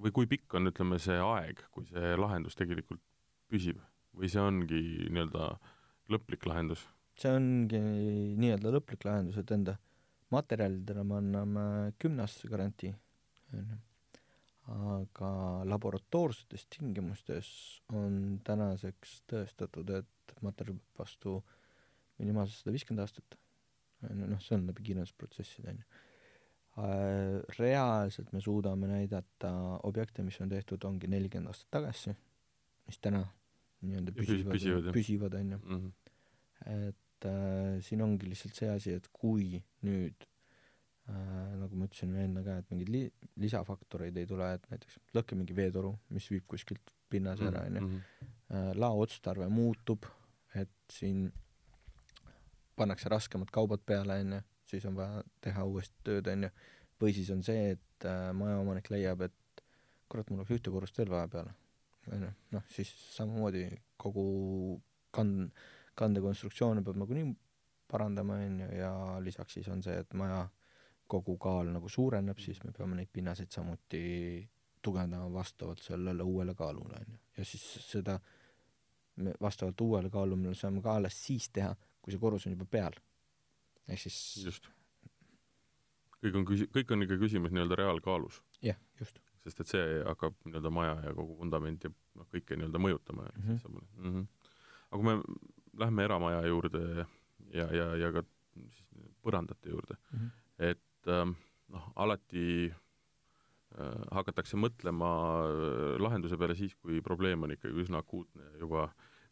või kui pikk on, ütleme, see aeg, kui see lahendus tegelikult püsib või see ongi nii-öelda lõplik lahendus? see ongi nii-öelda lõplik lahendus, et enda materjalidele me anname kümneaastase garantii, on ju aga laboratoorsetes tingimustes on tänaseks tõestatud, et materjal peab vastu minimaalselt sada viiskümmend aastat. noh, see on läbi kiirendusprotsesside, on ju. Äh, reaalselt me suudame näidata objekte, mis on tehtud, ongi nelikümmend aastat tagasi, mis täna nii-öelda püsivad, püsivad, püsivad, on ju. Mhm. et äh, siin ongi lihtsalt see asi, et kui nüüd nagu ma ütlesin enne ka, et mingeid li-, lisafaktoreid ei tule, et näiteks lõhke mingi veetoru, mis viib kuskilt pinnase ära, on ju, mhm. äh, lao otstarve muutub, et siin pannakse raskemad kaubad peale, on ju, siis on vaja teha uuesti tööd, on ju, või siis on see, et äh, majaomanik leiab, et kurat, mul oleks ühte korrust veel vaja peale. onju, noh siis samamoodi kogu kand-, kandekonstruktsioone peab nagunii parandama, onju, ja lisaks siis on see, et maja kogu kaal nagu suureneb, siis me peame neid pinnaseid samuti tugevdama vastavalt sellele uuele kaalule, onju. ja siis seda me vastavalt uuele kaalule saame ka alles siis teha, kui see korrus on juba peal. ehk siis just. kõik on küsi-, kõik on ikka küsimus nii-öelda reaalkaalus. jah, just. sest et see hakkab nii-öelda maja ja kogu vundament ja noh, kõike nii-öelda mõjutama Mhm. siis saab mm -hmm. aga kui me lähme eramaja juurde ja, ja, ja ka siis põrandate juurde mm. -hmm. et ähm, noh, alati äh, hakatakse mõtlema äh, lahenduse peale siis, kui probleem on ikkagi üsna akuutne ja juba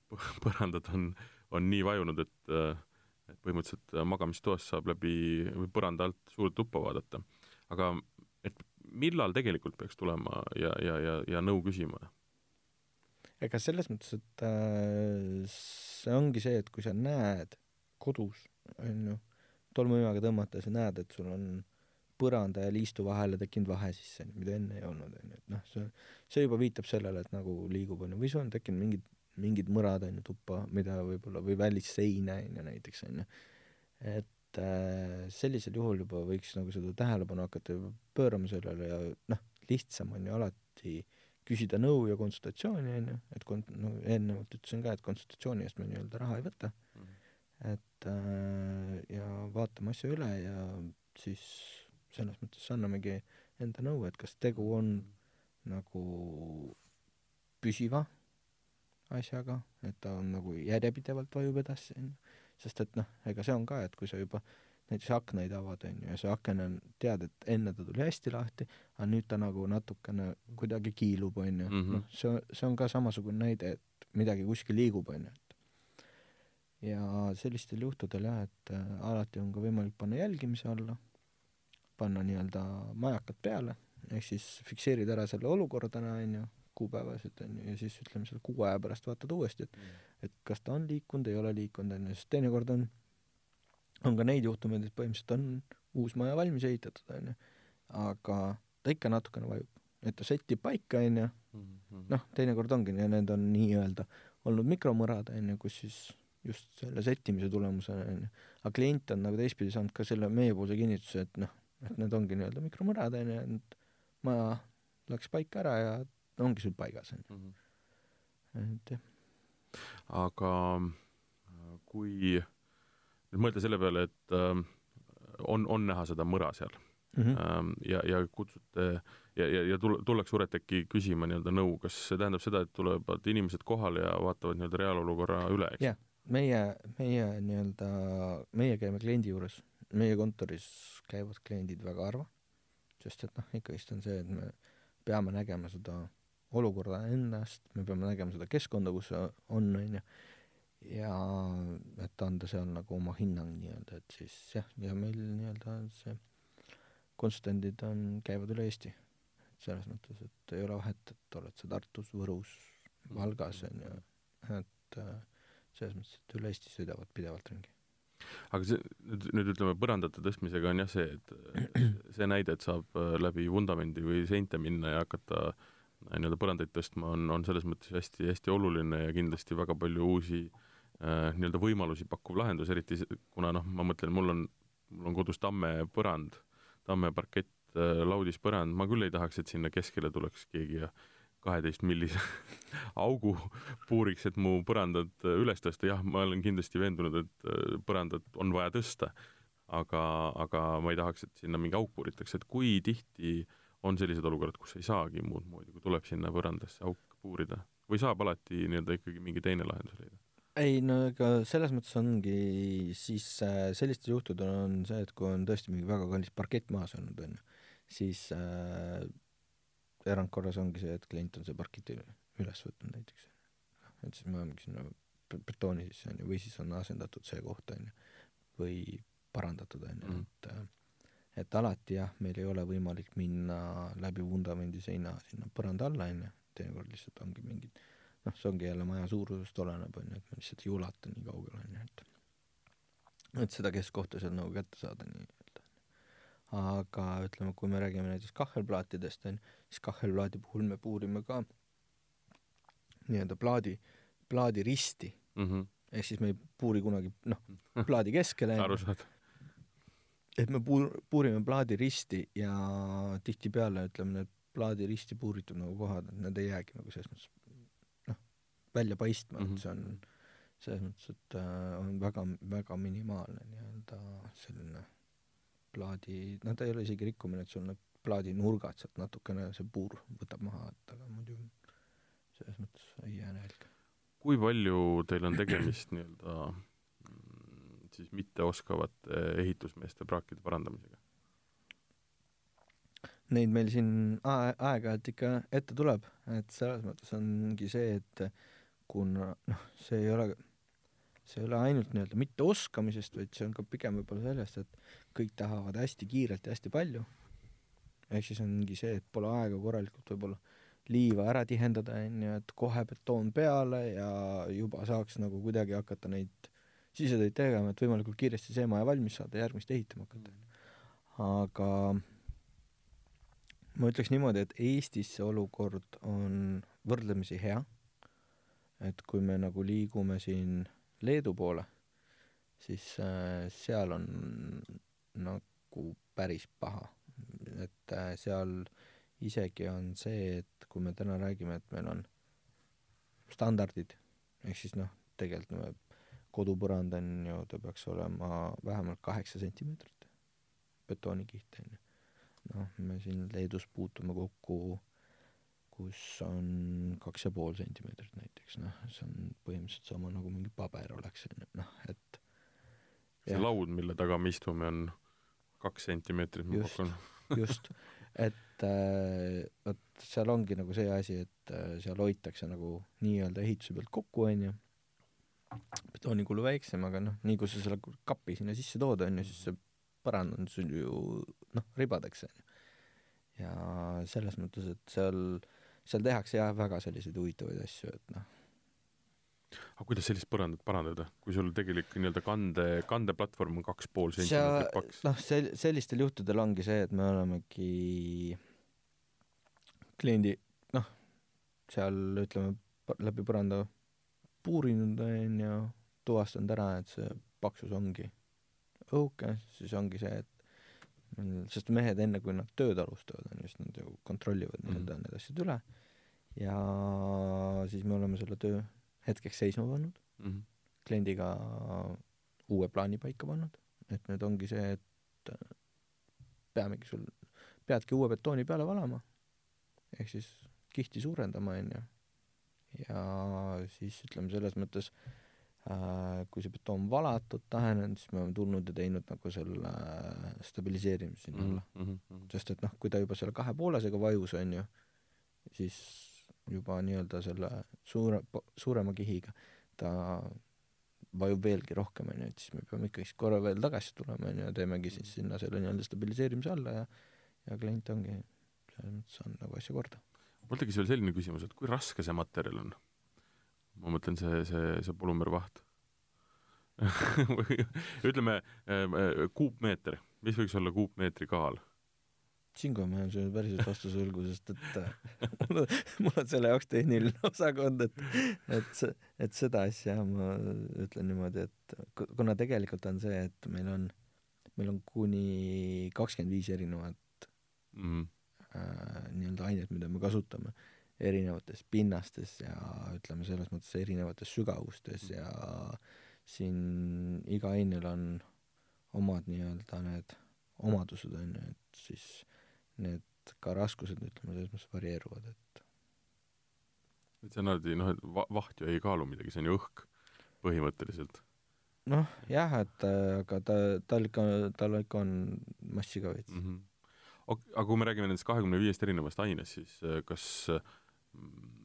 põ- *laughs* põrandad on, on nii vajunud, et äh, et põhimõtteliselt äh, magamistoas saab läbi põranda alt suurde tuppa vaadata. aga et millal tegelikult peaks tulema ja, ja, ja, ja nõu küsima? ega selles mõttes, et äh, see ongi see, et kui sa näed kodus, onju, tolmuimaga tõmmata, sa näed, et sul on põranda ja liistu vahele tekkinud vahe sisse, mida enne ei olnud, onju, et noh, see, see juba viitab sellele, et nagu liigub, onju, või sul on tekkinud mingid, mingid mõrad, onju, tuppa, mida võib-olla, või välisseine, onju, näiteks, onju. et äh, sellisel juhul juba võiks nagu seda tähelepanu hakata pöörama sellele ja noh, lihtsam on ju alati küsida nõu ja konsultatsiooni, onju, et kon-, no eelnevalt ütlesin ka, et konsultatsiooni eest me nii-öelda raha ei võta. Et äh, ja vaatame asja üle ja siis selles mõttes annamegi enda nõu, et kas tegu on nagu püsiva asjaga, et ta on nagu järjepidevalt vajub edasi, onju. sest et noh, ega see on ka, et kui sa juba näiteks aknaid avad, onju, ja see aken on, tead, et enne ta tuli hästi lahti, aga nüüd ta nagu natukene kuidagi kiilub, onju. Mhm. noh, see, see on ka samasugune näide, et midagi kuskil liigub, onju, et ja sellistel juhtudel jah, et äh, alati on ka võimalik panna jälgimise alla, panna nii-öelda majakad peale, ehk siis fikseerida ära selle olukorrana, onju, kuupäevaselt, onju, ja siis ütleme selle kuu aja pärast vaatad uuesti, et et kas ta on liikunud, ei ole liikunud, onju, sest teinekord on, on ka neid juhtumeid, et põhimõtteliselt on uus maja valmis ehitatud, onju, aga ta ikka natukene vajub. et ta sättib paika, onju, noh, teinekord ongi, need on nii-öelda olnud mikromõrad, onju, kus siis just selle sättimise tulemusena, onju. aga klient on nagu teistpidi saanud ka selle meiepoolse kinnituse, et noh, et need ongi nii-öelda mikromõrad, onju, et maja läks paika ära ja ongi sul paigas, onju. et jah. aga äh, kui nüüd mõelda selle peale, et äh, on, on näha seda mõra seal Mm -hmm. ja, ja kutsute ja, ja, ja tul-, tullakse Ureteki küsima nii-öelda nõu, kas see tähendab seda, et tulevad inimesed kohale ja vaatavad nii-öelda reaalolukorra üle, eks? jah, meie, meie nii-öelda, meie käime kliendi juures, meie kontoris käivad kliendid väga harva, sest et noh, ikkagist on see, et me peame nägema seda olukorda ennast, me peame nägema seda keskkonda, kus see on, on ju, ja et anda seal nagu oma hinnang nii-öelda, et siis jah, ja meil nii-öelda see konsultandid on, käivad üle Eesti. et selles mõttes, et ei ole vahet, et oled sa Tartus, Võrus, Valgas, on ju, et äh, selles mõttes, et üle Eesti sõidavad pidevalt ringi. aga see, nüüd, nüüd ütleme, põrandate tõstmisega on jah see, et *clears throat* see näide, et saab äh, läbi vundamendi või seinte minna ja hakata äh, nii-öelda põrandaid tõstma, on, on selles mõttes hästi, hästi oluline ja kindlasti väga palju uusi äh, nii-öelda võimalusi pakkuv lahendus, eriti kuna noh, ma mõtlen, mul on, mul on kodus tamme põrand, tamme parkett, laudis põrand, ma küll ei tahaks, et sinna keskele tuleks keegi ja kaheteist millise *laughs* augu puuriks, et mu põrandad äh, üles tõsta, jah, ma olen kindlasti veendunud, et äh, põrandat on vaja tõsta, aga, aga ma ei tahaks, et sinna mingi auk puuritakse, et kui tihti on sellised olukorrad, kus ei saagi muud moodi, kui tuleb sinna põrandasse auk puurida? Või saab alati nii-öelda ikkagi mingi teine lahendus leida? ei no ega selles mõttes ongi siis äh, sellistel juhtudel on see, et kui on tõesti mingi väga kallis parkett maas olnud, on ju, siis äh, erandkorras ongi see, et klient on see parketi üles võtnud näiteks. et siis me olemegi sinna be- betooni sisse, on ju, või siis on asendatud see koht, on ju, või parandatud, on ju, Mhm. et et alati jah, meil ei ole võimalik minna läbi vundamendi seina sinna põranda alla, on ju, teinekord lihtsalt ongi mingid noh, see ongi jälle maja suurusest oleneb, on ju, et me lihtsalt ei ulata nii kaugele, on ju, et et seda keskkohta seal nagu kätte saada nii-öelda. aga ütleme, kui me räägime näiteks kahvelplaatidest, on ju, siis kahvelplaadi puhul me puurime ka nii-öelda plaadi, plaadi risti mm -hmm. ehk siis me ei puuri kunagi noh, *laughs* plaadi keskele, et me puur-, puurime plaadi risti ja tihtipeale ütleme, need plaadi risti puuritud nagu kohad, et need ei jäägi nagu selles mõttes noh, välja paistma mm, -hmm. et see on selles mõttes, et äh, on väga, väga minimaalne nii-öelda selline plaadi, noh, ta ei ole isegi rikkumine, et sul need plaadinurgad sealt natukene see puur võtab maha, et aga muidu selles mõttes ei jää nälga. kui palju teil on tegemist nii-öelda mm, siis mitteoskavate ehitusmeeste praakide parandamisega? Neid meil siin aeg-ajalt ikka ette tuleb, et selles mõttes ongi see, et kuna noh, see ei ole, see ei ole ainult nii-öelda mitteoskamisest, vaid see on ka pigem võib-olla sellest, et kõik tahavad hästi kiirelt ja hästi palju. Ehk siis ongi see, et pole aega korralikult võib-olla liiva ära tihendada, onju, et kohe betoon peale ja juba saaks nagu kuidagi hakata neid sisetöid tegema, et võimalikult kiiresti see maja valmis saada järgmist ehitama hakata. aga ma ütleks niimoodi, et Eestis see olukord on võrdlemisi hea, et kui me nagu liigume siin Leedu poole, siis äh, seal on nagu päris paha, et äh, seal isegi on see, et kui me täna räägime, et meil on standardid, ehk siis noh, tegelikult me kodupõrand on ju, ta peaks olema vähemalt kaheksa sentimeetrit, betoonikiht on ju. noh, me siin Leedus puutume kokku, kus on kaks ja pool sentimeetrit näiteks, noh, see on põhimõtteliselt sama nagu mingi paber oleks, on ju, noh, et see ja. laud, mille taga me istume, on kaks sentimeetrit, ma pakun. *laughs* just, et äh, vot seal ongi nagu see asi, et äh, seal hoitakse nagu nii-öelda ehituse pealt kokku, onju, betoonikulu väiksem, aga noh, nii kui sa selle kapi sinna sisse tood, onju, siis see põrand on sul ju noh, ribadeks, onju. ja selles mõttes, et seal, seal tehakse jah, väga selliseid huvitavaid asju, et noh aga kuidas sellist põrandat parandada, kui sul tegelik nii-öelda kande, kandeplatvorm on kaks pool sentimeetrit paks? noh, sel-, sellistel juhtudel ongi see, et me olemegi kliendi noh, seal ütleme, läbi põranda puurinud, on ju, tuvastanud ära, et see paksus ongi õhuke, siis ongi see, et sest mehed enne, kui nad tööd alustavad, on ju, siis nad ju kontrollivad mm -hmm. nii-öelda need asjad üle ja siis me oleme selle töö hetkeks seisma pannud mm, -hmm. kliendiga uue plaani paika pannud, et nüüd ongi see, et äh, peamegi sul, peadki uue betooni peale valama, ehk siis kihti suurendama, on ju, ja siis ütleme selles mõttes äh, kui see betoon valatud, tahenenud, siis me oleme tulnud ja teinud nagu selle äh, stabiliseerimise sinna alla mm. -hmm. sest et noh, kui ta juba selle kahepoolisega vajus, on ju, siis juba nii-öelda selle suure, suurema kihiga, ta vajub veelgi rohkem, on ju, et siis me peame ikkagist korra veel tagasi tulema, on ju, ja teemegi siis sinna selle nii-öelda stabiliseerimise alla ja ja klient ongi selles mõttes saanud nagu asja korda. mul tekkis veel selline küsimus, et kui raske see materjal on? ma mõtlen see, see, see polümervaht *laughs* ütleme äh, äh, kuupmeeter, mis võiks olla kuupmeetri kaal? Ma jään sulle päriselt vastuse võlgu, sest et *laughs* äh, mul on, mul on selle jaoks tehniline osakond, et, et see, et seda asja ma ütlen niimoodi, et kuna tegelikult on see, et meil on, meil on kuni kakskümmend viis erinevat mm -hmm. äh, nii-öelda ainet, mida me kasutame erinevates pinnastes ja ütleme selles mõttes erinevates sügavustes ja siin iga ainel on omad nii-öelda need omadused on ju, et siis need ka raskused, ütleme, selles mõttes varieeruvad, et et see on alati noh, et va-, vaht ju ei kaalu midagi, see on ju õhk põhimõtteliselt. noh, jah, et äh, aga ta, tal ikka, tal ikka on massi ka veits mm. -hmm. Aga kui me räägime nendest kahekümne viiest erinevast ainest, siis äh, kas mm,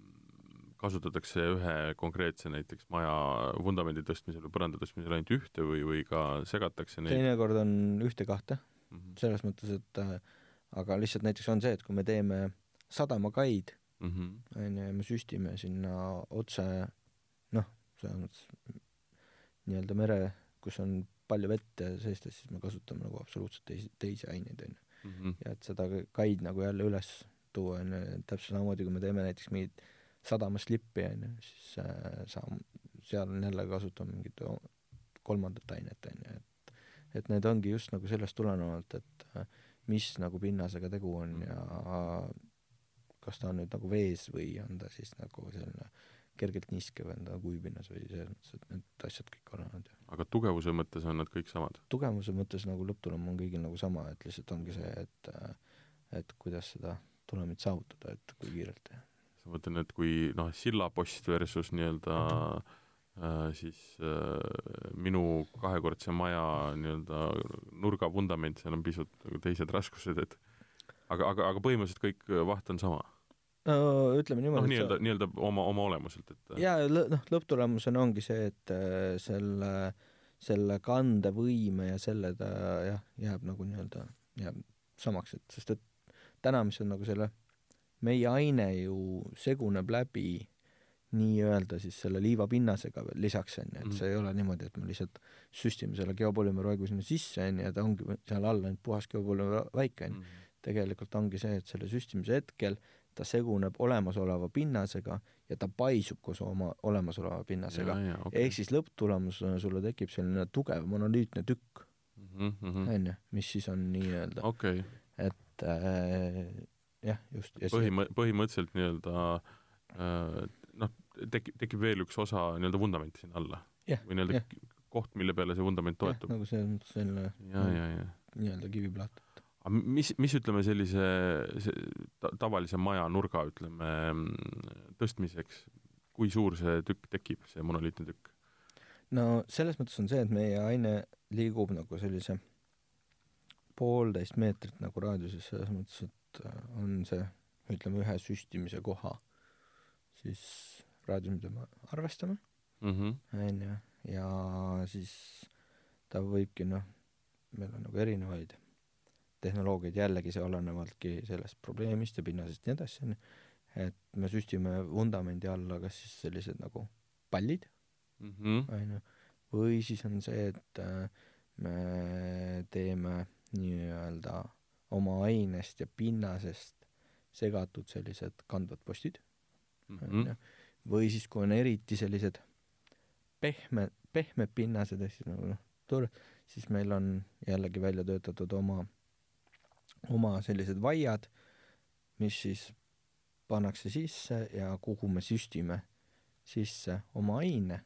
kasutatakse ühe konkreetse näiteks maja vundamendi tõstmisel või põranda tõstmisel ainult ühte või, või ka segatakse neid? teinekord on ühte-kahte mm, -hmm. selles mõttes, et äh, aga lihtsalt näiteks on see, et kui me teeme sadamakaid mhm. mm -hmm. ja me süstime sinna otse noh, selles mõttes nii-öelda mere, kus on palju vett seestes, siis me kasutame nagu absoluutselt teisi, teisi aineid, on ju. Mhm. ja et seda kaid nagu jälle üles tuua, on ju, täpselt samamoodi, kui me teeme näiteks mingit sadamaslippi, on ju, siis äh, sa, seal on jälle kasutame mingit kolmandat ainet, on ju, et et need ongi just nagu sellest tulenevalt, et äh, mis nagu pinnasega tegu on ja kas ta on nüüd nagu vees või on ta siis nagu selline kergelt niiske või on ta kuivpinnas või selles mõttes, et need asjad kõik olenevad aga tugevuse mõttes on nad kõik samad? tugevuse mõttes nagu lõpptulem on kõigil nagu sama, et lihtsalt ongi see, et et kuidas seda tulemit saavutada, et kui kiirelt teha. ma mõtlen, et kui noh, sillapost versus nii-öelda äh, siis äh, minu kahekordse maja nii-öelda nurgavundament, seal on pisut nagu teised raskused, et aga, aga, aga põhimõtteliselt kõik äh, vaht on sama? no ütleme noh, niimoodi nii-öelda, nii-öelda oma, oma olemuselt, et jaa, noh, lõpptulemusena ongi see, et äh, selle, selle kandevõime ja selle ta jah, jääb nagu nii-öelda, jääb samaks, et sest et täna, mis on nagu selle, meie aine ju seguneb läbi nii-öelda siis selle liivapinnasega veel lisaks, on ju, et Mhm. see ei ole niimoodi, et me lihtsalt süstime selle geopolümüüroigu sinna sisse, on ju, ja ta ongi seal all ainult puhas geopolümüürovaik, on ju mm. tegelikult ongi see, et selle süstimise hetkel ta seguneb olemasoleva pinnasega ja ta paisub koos oma olemasoleva pinnasega. Okay. ehk siis lõpptulemusena sulle tekib selline tugev monolüütne tükk, mm -hmm. onju, mis siis on nii-öelda, okay. et äh, jah, just. põhimõ-, põhimõtteliselt nii-öelda äh, tekib, tekib veel üks osa nii-öelda vundamenti sinna alla Jah, või nii-öelda jah. koht, mille peale see vundament toetub. nagu selline ja, ja, ja. nii-öelda kiviplaat. aga mis, mis ütleme sellise see, ta, tavalise maja nurga, ütleme, tõstmiseks, kui suur see tükk tekib, see monoliitne tükk? no selles mõttes on see, et meie aine liigub nagu sellise poolteist meetrit nagu raadiuses, selles mõttes, et äh, on see, ütleme, ühe süstimise koha siis raadius, mida me arvestame, mm. -hmm. onju, ja siis ta võibki noh, meil on nagu erinevaid tehnoloogiaid jällegi, see olenevaltki sellest probleemist ja pinnasest ja nii edasi, onju, et me süstime vundamendi alla kas siis sellised nagu pallid, Mm -hmm. onju, või siis on see, et äh, me teeme nii-öelda oma ainest ja pinnasest segatud sellised kandvad postid, Mm onju -hmm. Või siis, kui on eriti sellised pehme, pehmed pinnased ehk siis nagu noh, tore, siis meil on jällegi välja töötatud oma, oma sellised vaiad, mis siis pannakse sisse ja kuhu me süstime sisse oma aine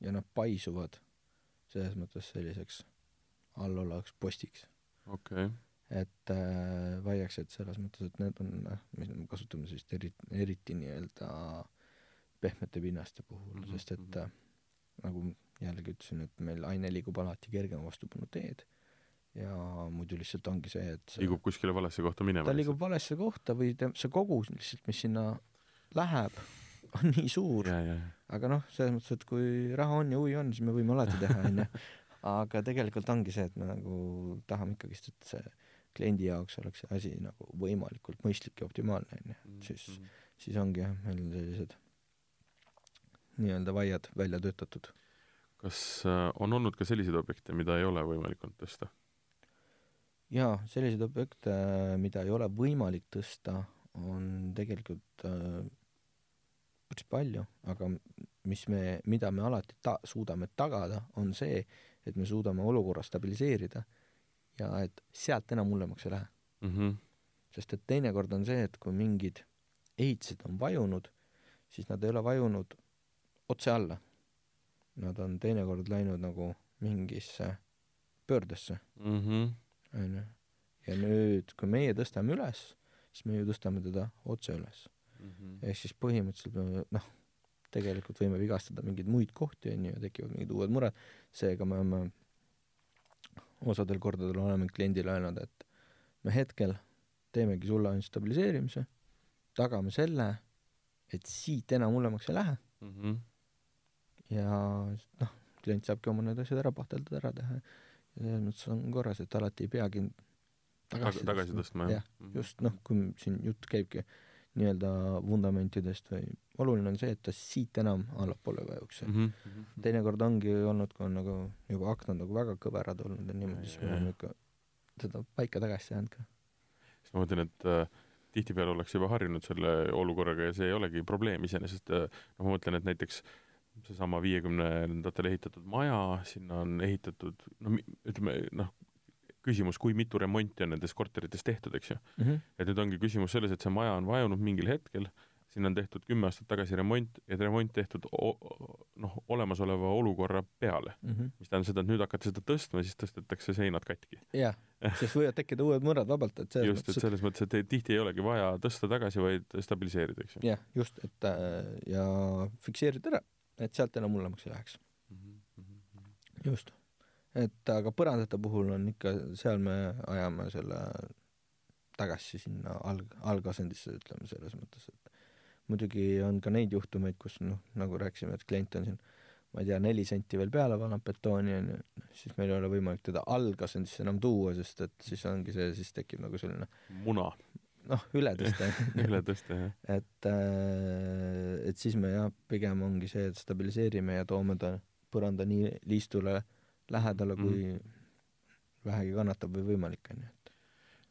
ja nad paisuvad selles mõttes selliseks allolevaks postiks. okei okay. et äh, vaiaks, et selles mõttes, et need on, noh, mis me kasutame siis eri, eriti nii-öelda pehmete pinnaste puhul mm, -hmm. sest et mhm. nagu jällegi ütlesin, et meil aine liigub alati kergema vastupanu teed ja muidu lihtsalt ongi see, et see, liigub kuskile valesse kohta minema? ta liigub valesse kohta või ta, see kogus lihtsalt, mis sinna läheb, *laughs* on nii suur, aga noh, selles mõttes, et kui raha on ja huvi on, siis me võime alati teha, *laughs* onju. aga tegelikult ongi see, et me nagu tahame ikkagist, et see kliendi jaoks oleks see asi nagu võimalikult mõistlik ja optimaalne, onju. Mm, siis mm. siis ongi jah, meil sellised nii-öelda vaiad välja töötatud. kas äh, on olnud ka selliseid objekte, mida ei ole võimalik olnud tõsta? jaa, selliseid objekte, mida ei ole võimalik tõsta, on tegelikult äh, päris palju, aga mis me, mida me alati ta-, suudame tagada, on see, et me suudame olukorra stabiliseerida ja et sealt enam hullemaks ei lähe. mm. -hmm. sest et teinekord on see, et kui mingid ehitised on vajunud, siis nad ei ole vajunud otse alla. Nad on teinekord läinud nagu mingisse pöördesse, Mm -hmm. onju. ja nüüd, kui meie tõstame üles, siis me ju tõstame teda otse üles. Mm -hmm. ehk siis põhimõtteliselt me noh, tegelikult võime vigastada mingeid muid kohti, onju, ja tekivad mingid uued mured, seega me oleme osadel kordadel oleme kliendile öelnud, et me hetkel teemegi sulle ainult stabiliseerimise, tagame selle, et siit enam hullemaks ei lähe Mm -hmm. Ja noh, klient saabki oma need asjad ära pahteldada, ära teha ja selles mõttes on korras, et alati ei peagi tagasi, tagasi tõstma, jah, just noh, kui siin jutt käibki nii-öelda vundamentidest või oluline on see, et ta siit enam allapoole ei vajuks mm. -hmm. teinekord ongi olnud, kui on nagu juba aknad nagu väga kõverad olnud ja niimoodi, siis me oleme ikka seda paika tagasi jäänud ka. siis ma mõtlen, et äh, tihtipeale ollakse juba harjunud selle olukorraga ja see ei olegi probleem iseenesest, äh, noh, ma mõtlen, et näiteks seesama viiekümnendatel ehitatud maja, sinna on ehitatud, no ütleme, noh, küsimus, kui mitu remonti on nendes korterites tehtud, eks ju mm. -hmm. et nüüd ongi küsimus selles, et see maja on vajunud mingil hetkel, sinna on tehtud kümme aastat tagasi remont ja remont tehtud noh, olemasoleva olukorra peale mm. -hmm. mis tähendab seda, et nüüd hakata seda tõstma, siis tõstetakse seinad katki. jah, sest võivad tekkida uued mõrad vabalt, et selles just, et selles mõttes, et tihti ei olegi vaja tõsta tagasi, vaid stabiliseerida, eks ju. jah, just, et äh, ja fikseerida ära, et sealt enam hullemaks ei läheks mm. -hmm. just et aga põrandate puhul on ikka, seal me ajame selle tagasi sinna alg-, algasendisse, ütleme selles mõttes, et muidugi on ka neid juhtumeid, kus noh, nagu rääkisime, et klient on siin ma ei tea, neli senti veel peale paneb betooni, on ju, siis meil ei ole võimalik teda algasendisse enam tuua, sest et siis ongi see, siis tekib nagu selline muna. Noh, ületõste *laughs* ületõste, jah. et, äh, et siis me jah, pigem ongi see, et stabiliseerime ja toome ta põranda nii liistule äh, lähedale, kui mm -hmm. vähegi kannatab või võimalik, on ju, et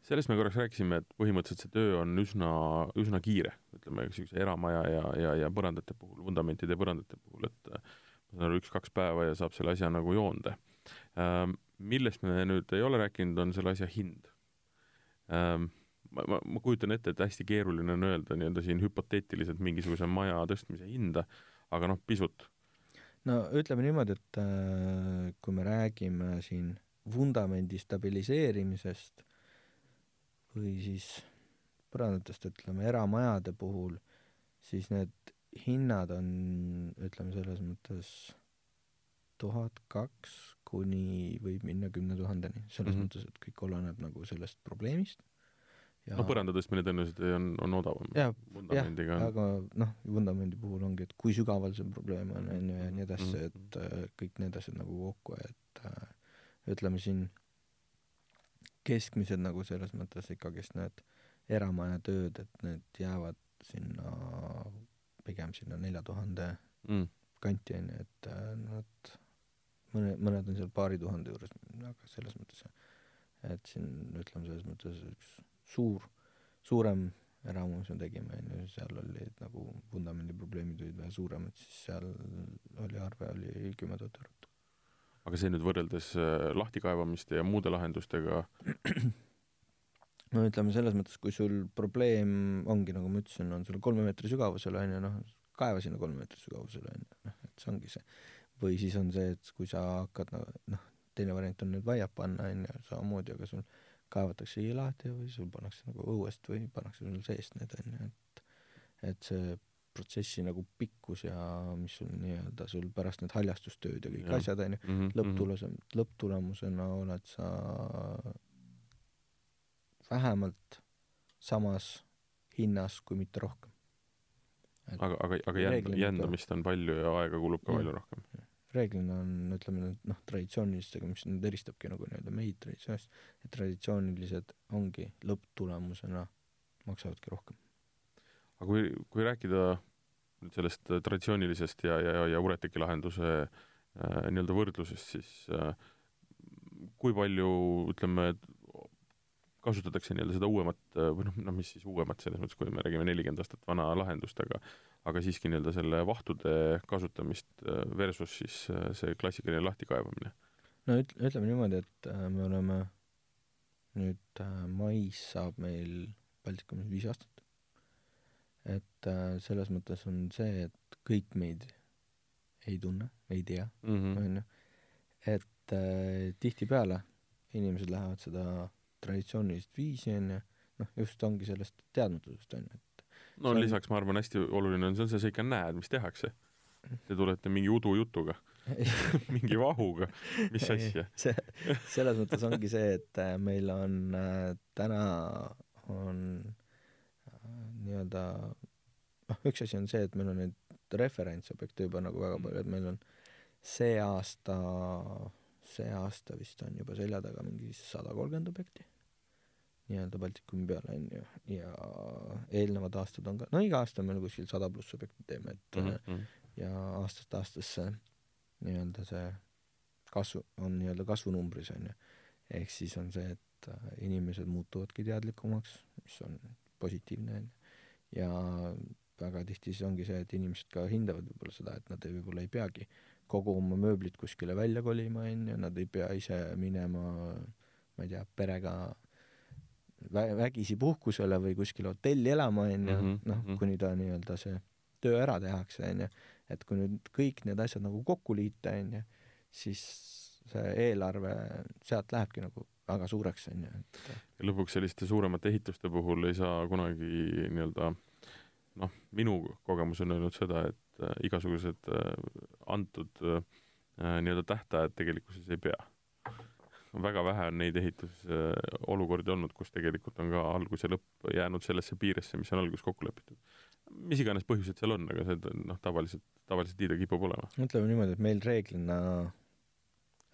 sellest me korraks rääkisime, et põhimõtteliselt see töö on üsna, üsna kiire, ütleme niisuguse eramaja ja, ja, ja põrandate puhul, vundamentide ja põrandate puhul, et äh, ma saan aru, üks-kaks päeva ja saab selle asja nagu joonde. Ähm, millest me nüüd ei ole rääkinud, on selle asja hind. Ähm, ma, ma, ma kujutan ette, et hästi keeruline on öelda nii-öelda siin hüpoteetiliselt mingisuguse maja tõstmise hinda, aga noh, pisut. No ütleme niimoodi, et äh, kui me räägime siin vundamendi stabiliseerimisest või siis põrandatest, ütleme, eramajade puhul, siis need hinnad on, ütleme selles mõttes tuhat kaks kuni võib minna kümne tuhandeni, selles mm -hmm. mõttes, et kõik oleneb nagu sellest probleemist ja no põranda tõstmine tõenäoliselt on, on odavam. jah, aga noh, vundamendi puhul ongi, et kui sügaval see probleem on, on ju, ja nii edasi mm, -hmm. et äh, kõik need asjad nagu kokku, et äh, ütleme siin keskmised nagu selles mõttes ikkagist need eramaja tööd, et need jäävad sinna, pigem sinna nelja tuhande mm. kanti, on ju, et äh, nad, mõne, mõned on seal paari tuhande juures, aga selles mõttes, et siin ütleme selles mõttes üks suur, suurem eramu, mis me tegime, on ju, seal olid nagu vundamendi probleemid olid vähe suuremad, siis seal oli arve oli kümme tuhat eurot. aga see nüüd võrreldes äh, lahtikaevamiste ja muude lahendustega *clears throat* no ütleme selles mõttes, kui sul probleem ongi, nagu ma ütlesin, on sul kolme meetri sügavusel, on ju, noh, kaeva sinna kolme meetri sügavusele, on ju, noh, et see ongi see. või siis on see, et kui sa hakkad noh, teine variant on nüüd vaiad panna, on ju, samamoodi, aga sul kaevataksegi lahti või sul pannakse nagu õuest või pannakse sul seest need on ju, et et see protsessi nagu pikkus ja mis sul nii-öelda sul pärast need haljastustööd ja kõik ja. asjad on ju mm -hmm., lõpptulemusena, lõpptulemusena oled sa vähemalt samas hinnas, kui mitte rohkem. aga, aga, aga jänd-, jändamist on palju ja aega kulub ka palju rohkem? Reeglina on, ütleme noh, traditsioonilistega, mis nüüd eristabki nagu nii-öelda meid traditsioonist, et traditsioonilised ongi lõpptulemusena maksavadki rohkem. aga kui, kui rääkida nüüd sellest traditsioonilisest ja, ja, ja Ureteki lahenduse äh, nii-öelda võrdlusest, siis äh, kui palju, ütleme, kasutatakse nii-öelda seda uuemat või noh, noh, mis siis uuemat selles mõttes, kui me räägime nelikümmend aastat vana lahendust, aga aga siiski nii-öelda selle vahtude kasutamist äh, versus siis äh, see klassikaline lahtikaevamine? no üt-, ütleme niimoodi, et äh, me oleme nüüd mais saab meil Baltikumis viis aastat. et selles mõttes on see, et kõik meid ei tunne, ei tea, mhm. on ju, et äh, tihtipeale inimesed lähevad seda traditsioonilist viisi, on ju, noh, just ongi sellest teadmatusest, on ju, et no on... lisaks ma arvan, hästi oluline on see, sa ikka näed, mis tehakse. Te tulete mingi udujutuga *laughs* mingi vahuga, mis asja? see, selles mõttes ongi see, et äh, meil on äh, täna on äh, nii-öelda noh, üks asi on see, et meil on neid referentsobjekte juba nagu väga palju, et meil on see aasta, see aasta vist on juba selja taga mingi sada kolmkümmend objekti nii-öelda Baltikumi peale, on ju, ja eelnevad aastad on ka, no iga aasta me kuskil sada pluss objekti teeme, et mm -hmm. ja aastast aastasse nii-öelda see kasvu, on nii-öelda kasvunumbris, on ju. ehk siis on see, et äh, inimesed muutuvadki teadlikumaks, mis on positiivne, on ju. ja väga tihti siis ongi see, et inimesed ka hindavad võib-olla seda, et nad ei, võib-olla ei peagi kogu oma mööblit kuskile välja kolima, on ju, nad ei pea ise minema ma ei tea, perega vä-, vägisi puhkusele või kuskile hotelli elama, on ju, mhm, noh, mhm. kuni ta nii-öelda see töö ära tehakse, on ju. et kui nüüd kõik need asjad nagu kokku liita, on ju, siis see eelarve sealt lähebki nagu väga suureks, on ju, et ja lõpuks selliste suuremate ehituste puhul ei saa kunagi nii-öelda noh, minu kogemus on öelnud seda, et äh, igasugused äh, antud äh, nii-öelda tähtajad tegelikkuses ei pea väga vähe on neid ehitusolukordi olnud, kus tegelikult on ka algus ja lõpp jäänud sellesse piiresse, mis on alguses kokku lepitud. mis iganes põhjused seal on, aga see noh, tavaliselt, tavaliselt nii ta kipub olema. ütleme niimoodi, et meil reeglina,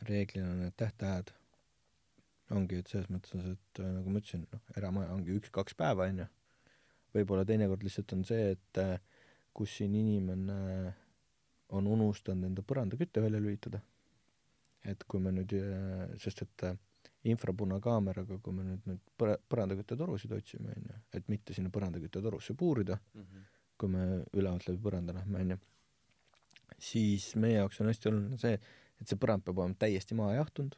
reeglina need tähtajad ongi, et selles mõttes, et nagu ma ütlesin, noh, eramaja ongi üks-kaks päeva, on ju. Võib-olla teinekord lihtsalt on see, et kus siin inimene on unustanud enda põrandakütte välja lülitada et kui me nüüd, äh, sest et äh, infrapunakaameraga, kui me nüüd nüüd põra-, põrandaküttetorusid otsime, on ju, et mitte sinna põrandaküttetorusse puurida mm, -hmm. kui me ülevalt läbi põranda lähme, on ju, siis meie jaoks on hästi oluline see, et see põrand peab olema täiesti maha jahtunud,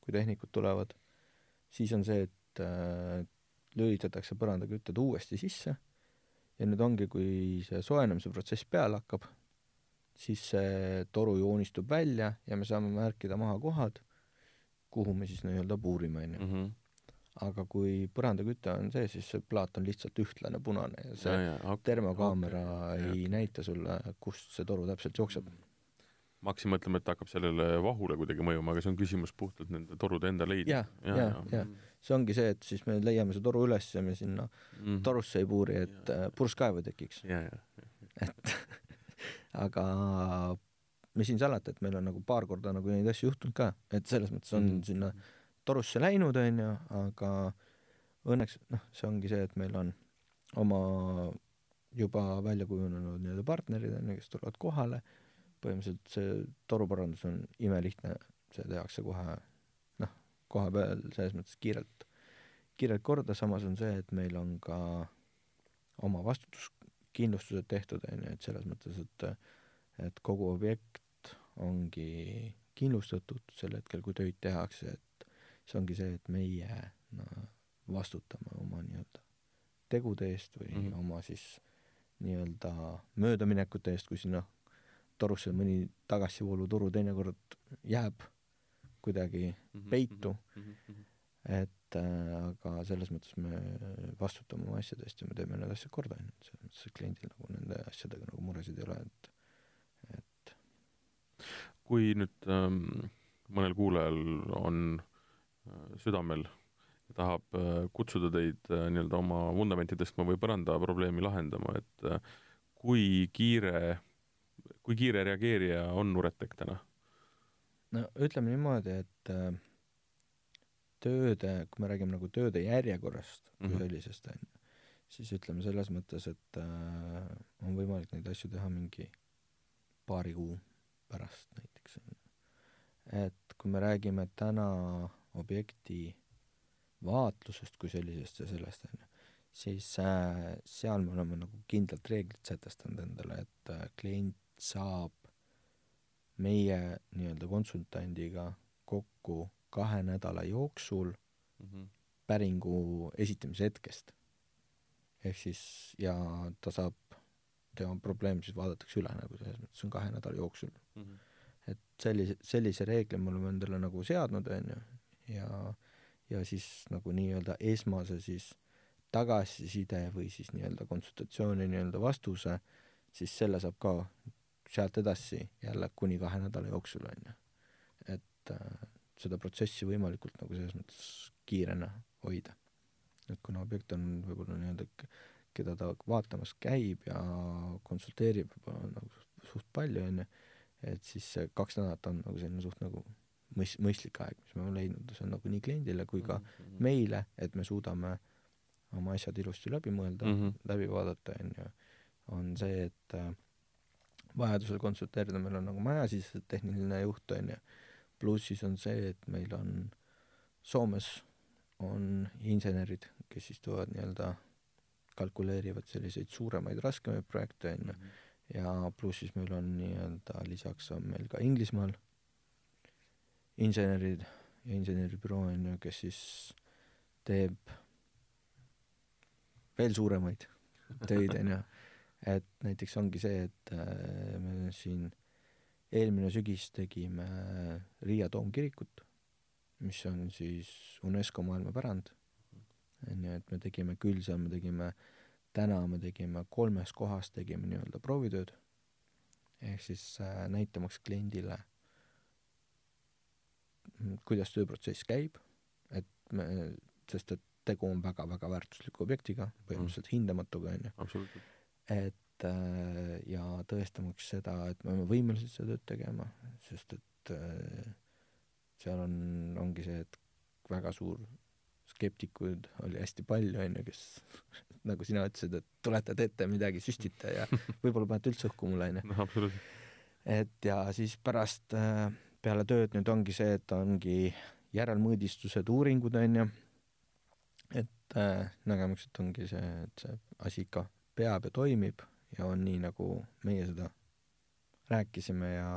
kui tehnikud tulevad, siis on see, et äh, lülitatakse põrandakütted uuesti sisse ja nüüd ongi, kui see soojenemise protsess peale hakkab, siis see toru joonistub välja ja me saame märkida maha kohad, kuhu me siis nii-öelda puurime, onju. Mhm. aga kui põrandaküte on see, siis see plaat on lihtsalt ühtlane punane ja see ja, ja, okay, termokaamera okay, ei ja. näita sulle, kust see toru täpselt jookseb. Ma hakkasin mõtlema, et hakkab sellele vahule kuidagi mõjuma, aga see on küsimus puhtalt nende torude enda leidmisel. ja, ja, ja, see ongi see, et siis me leiame see toru üles ja me sinna mm -hmm. torusse ei puuri, et ja. purskkaevu tekiks. et *laughs* aga mis siin salata, et meil on nagu paar korda nagu neid asju juhtunud ka, et selles mõttes on mm. sinna torusse läinud, onju, aga õnneks noh, see ongi see, et meil on oma juba välja kujunenud nii-öelda partnerid onju, kes tulevad kohale, põhimõtteliselt see toruparandus on imelihtne, see tehakse kohe noh, koha peal selles mõttes kiirelt, kiirelt korda, samas on see, et meil on ka oma vastutuskindlustused tehtud, onju, et selles mõttes, et et kogu objekt ongi kindlustatud sel hetkel, kui töid tehakse, et see ongi see, et meie no, vastutame oma nii-öelda tegude eest või mm -hmm. oma siis nii-öelda möödaminekute eest, kui sinna torusse mõni tagasivooluturu teinekord jääb kuidagi mm -hmm. peitu mm, -hmm. et äh, aga selles mõttes me vastutame oma asjade eest ja me teeme need asjad korda, onju, et selles mõttes, et kliendil nagu nende asjadega nagu muresid ei ole, et kui nüüd ähm, mõnel kuulajal on äh, südamel ja tahab äh, kutsuda teid äh, nii-öelda oma vundamenti tõstma või põranda probleemi lahendama, et äh, kui kiire, kui kiire reageerija on Uretek täna? no ütleme niimoodi, et äh, tööde, kui me räägime nagu tööde järjekorrast kui mm -hmm. sellisest, on ju, siis ütleme selles mõttes, et äh, on võimalik neid asju teha mingi paari kuu pärast näiteks. et kui me räägime täna objekti vaatlusest kui sellisest ja sellest, on ju, siis äh, seal me oleme nagu kindlalt reeglid sätestanud endale, et äh, klient saab meie nii-öelda konsultandiga kokku kahe nädala jooksul mm -hmm. päringu esitamise hetkest. ehk siis, ja ta saab tema probleem siis vaadatakse üle nagu selles mõttes, on kahe nädala jooksul mm. -hmm. et sellise, sellise reegli me oleme endale nagu seadnud, on ju, ja, ja siis nagu nii-öelda esmase siis tagasiside või siis nii-öelda konsultatsiooni nii-öelda vastuse, siis selle saab ka sealt edasi jälle kuni kahe nädala jooksul, on ju. et äh, seda protsessi võimalikult nagu selles mõttes kiirena hoida. et kuna objekt on võib-olla nii-öelda keda ta vaatamas käib ja konsulteerib nagu suht palju, onju, et siis see kaks nädalat on nagu selline suht nagu mõis-, mõistlik aeg, mis me oleme leidnud, see on nagu nii kliendile kui ka mm -hmm. meile, et me suudame oma asjad ilusti läbi mõelda mm, -hmm. läbi vaadata, on ju, on see, et äh, vajadusel konsulteerida, meil on nagu majasisene tehniline juht, on ju, pluss siis on see, et meil on Soomes on insenerid, kes istuvad nii-öelda, kalkuleerivad selliseid suuremaid, raskemaid projekte, on ju, ja pluss siis meil on nii-öelda, lisaks on meil ka Inglismaal insenerid ja inseneribüroo on ju, kes siis teeb veel suuremaid töid, on ju. Et näiteks ongi see, et äh, me siin eelmine sügis tegime Riia toomkirikut, mis on siis UNESCO maailmapärand, on ju, et me tegime küll seal, me tegime, täna me tegime kolmes kohas tegime nii-öelda proovitööd, ehk siis äh, näitamaks kliendile kuidas tööprotsess käib, et me, sest et tegu on väga-väga väärtusliku objektiga, põhimõtteliselt mm. hindamatuga, on ju. Et äh, ja tõestamaks seda, et me oleme võimelised seda tööd tegema, sest et äh, seal on, ongi see, et väga suur skeptikuid oli hästi palju, on ju, kes *laughs* nagu sina ütlesid, et tulete, teete midagi, süstite ja *laughs* võib-olla panete üldse õhku mulle, on ju. et ja siis pärast äh, peale tööd nüüd ongi see, et ongi järelmõõdistused, uuringud on ju, et äh, nägemused ongi see, et see asi ikka peab ja toimib ja on nii, nagu meie seda rääkisime ja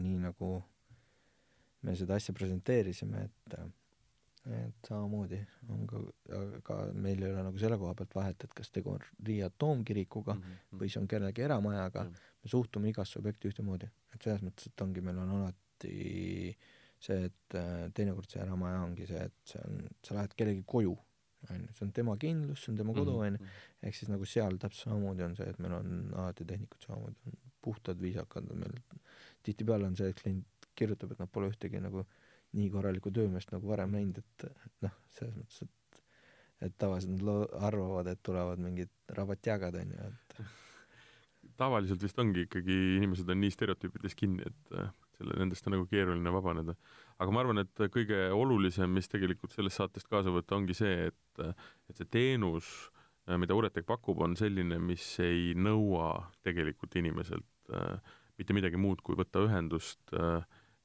nii, nagu me seda asja presenteerisime, et et samamoodi on ka, aga meil ei ole nagu selle koha pealt vahet, et kas tegu on Riia toomkirikuga mm -hmm. või see on kellegi eramajaga mm, -hmm. me suhtume igasse objekti ühtemoodi. et selles mõttes, et ongi, meil on alati see, et teinekord see eramaja ongi see, et see on, sa lähed kellegi koju, onju, see on tema kindlus, see on tema kodu, mhm, onju. mhm. ehk siis nagu seal täpselt samamoodi on see, et meil on alati tehnikud samamoodi on puhtad, viisakad, meil tihtipeale on see, et klient kirjutab, et nad pole ühtegi nagu nii korralikku töömeest nagu varem näinud, et noh, selles mõttes, et et tavaliselt nad arvavad, et tulevad mingid rabatjagad, onju, et tavaliselt vist ongi ikkagi, inimesed on nii stereotüüpides kinni, et selle, nendest on nagu keeruline vabaneda. aga ma arvan, et kõige olulisem, mis tegelikult sellest saatest kaasa võtta, ongi see, et, et see teenus, mida Uretech pakub, on selline, mis ei nõua tegelikult inimeselt äh, mitte midagi muud, kui võtta ühendust äh,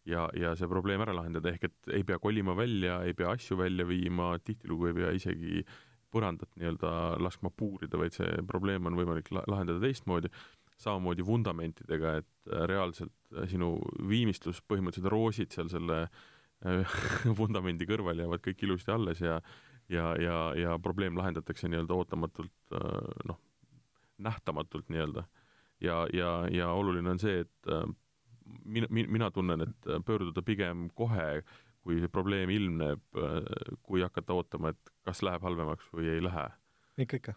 ja, ja see probleem ära lahendada, ehk et ei pea kolima välja, ei pea asju välja viima, tihtilugu ei pea isegi põrandat nii-öelda laskma puurida, vaid see probleem on võimalik la lahendada teistmoodi samamoodi vundamentidega, et äh, reaalselt äh, sinu viimistlus, põhimõtteliselt roosid seal selle äh, *laughs* vundamendi kõrval jäävad kõik ilusti alles ja ja, ja, ja probleem lahendatakse nii-öelda ootamatult noh, nähtamatult nii-öelda. ja, ja, ja oluline on see, et mina, mina tunnen, et pöörduda pigem kohe, kui probleem ilmneb, kui hakata ootama, et kas läheb halvemaks või ei lähe. ikka, ikka.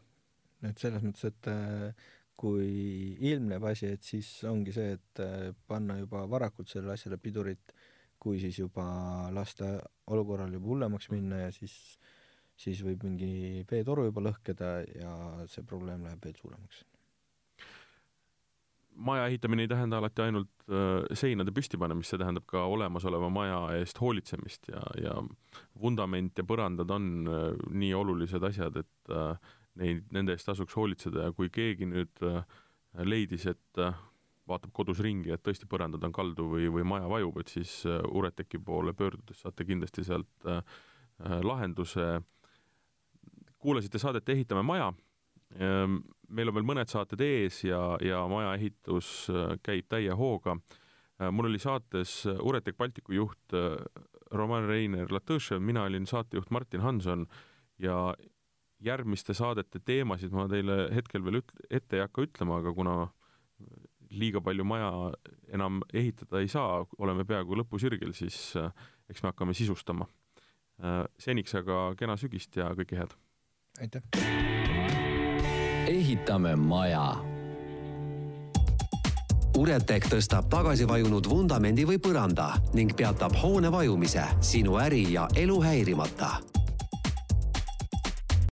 et selles mõttes, et kui ilmneb asi, et siis ongi see, et äh, panna juba varakult sellele asjale pidurit, kui siis juba lasta olukorral juba hullemaks minna ja siis, siis võib mingi veetoru juba lõhkeda ja see probleem läheb veel suuremaks. maja ehitamine ei tähenda alati ainult äh, seinade püstipanemist, see tähendab ka olemasoleva maja eest hoolitsemist ja, ja vundament ja põrandad on äh, nii olulised asjad, et äh, neid, nende eest tasuks hoolitseda ja kui keegi nüüd äh, leidis, et äh, vaatab kodus ringi, et tõesti põrandad on kaldu või, või maja vajub, et siis äh, Ureteki poole pöördudes saate kindlasti sealt lahenduse. kuulasite saadet Ehitame maja. Ähm, meil on veel mõned saated ees ja, ja maja ehitus käib täie hooga. mul oli saates Uretek Balticu juht Roman Reiner Latõšev, mina olin saatejuht Martin Hanson ja järgmiste saadete teemasid ma teile hetkel veel üt-, ette ei hakka ütlema, aga kuna liiga palju maja enam ehitada ei saa, oleme peaaegu lõpusirgel, siis äh, eks me hakkame sisustama. Äh, seniks aga kena sügist ja kõike head! aitäh! ehitame maja Uretech tõstab tagasi vajunud vundamendi või põranda ning peatab hoone vajumise sinu äri ja elu häirimata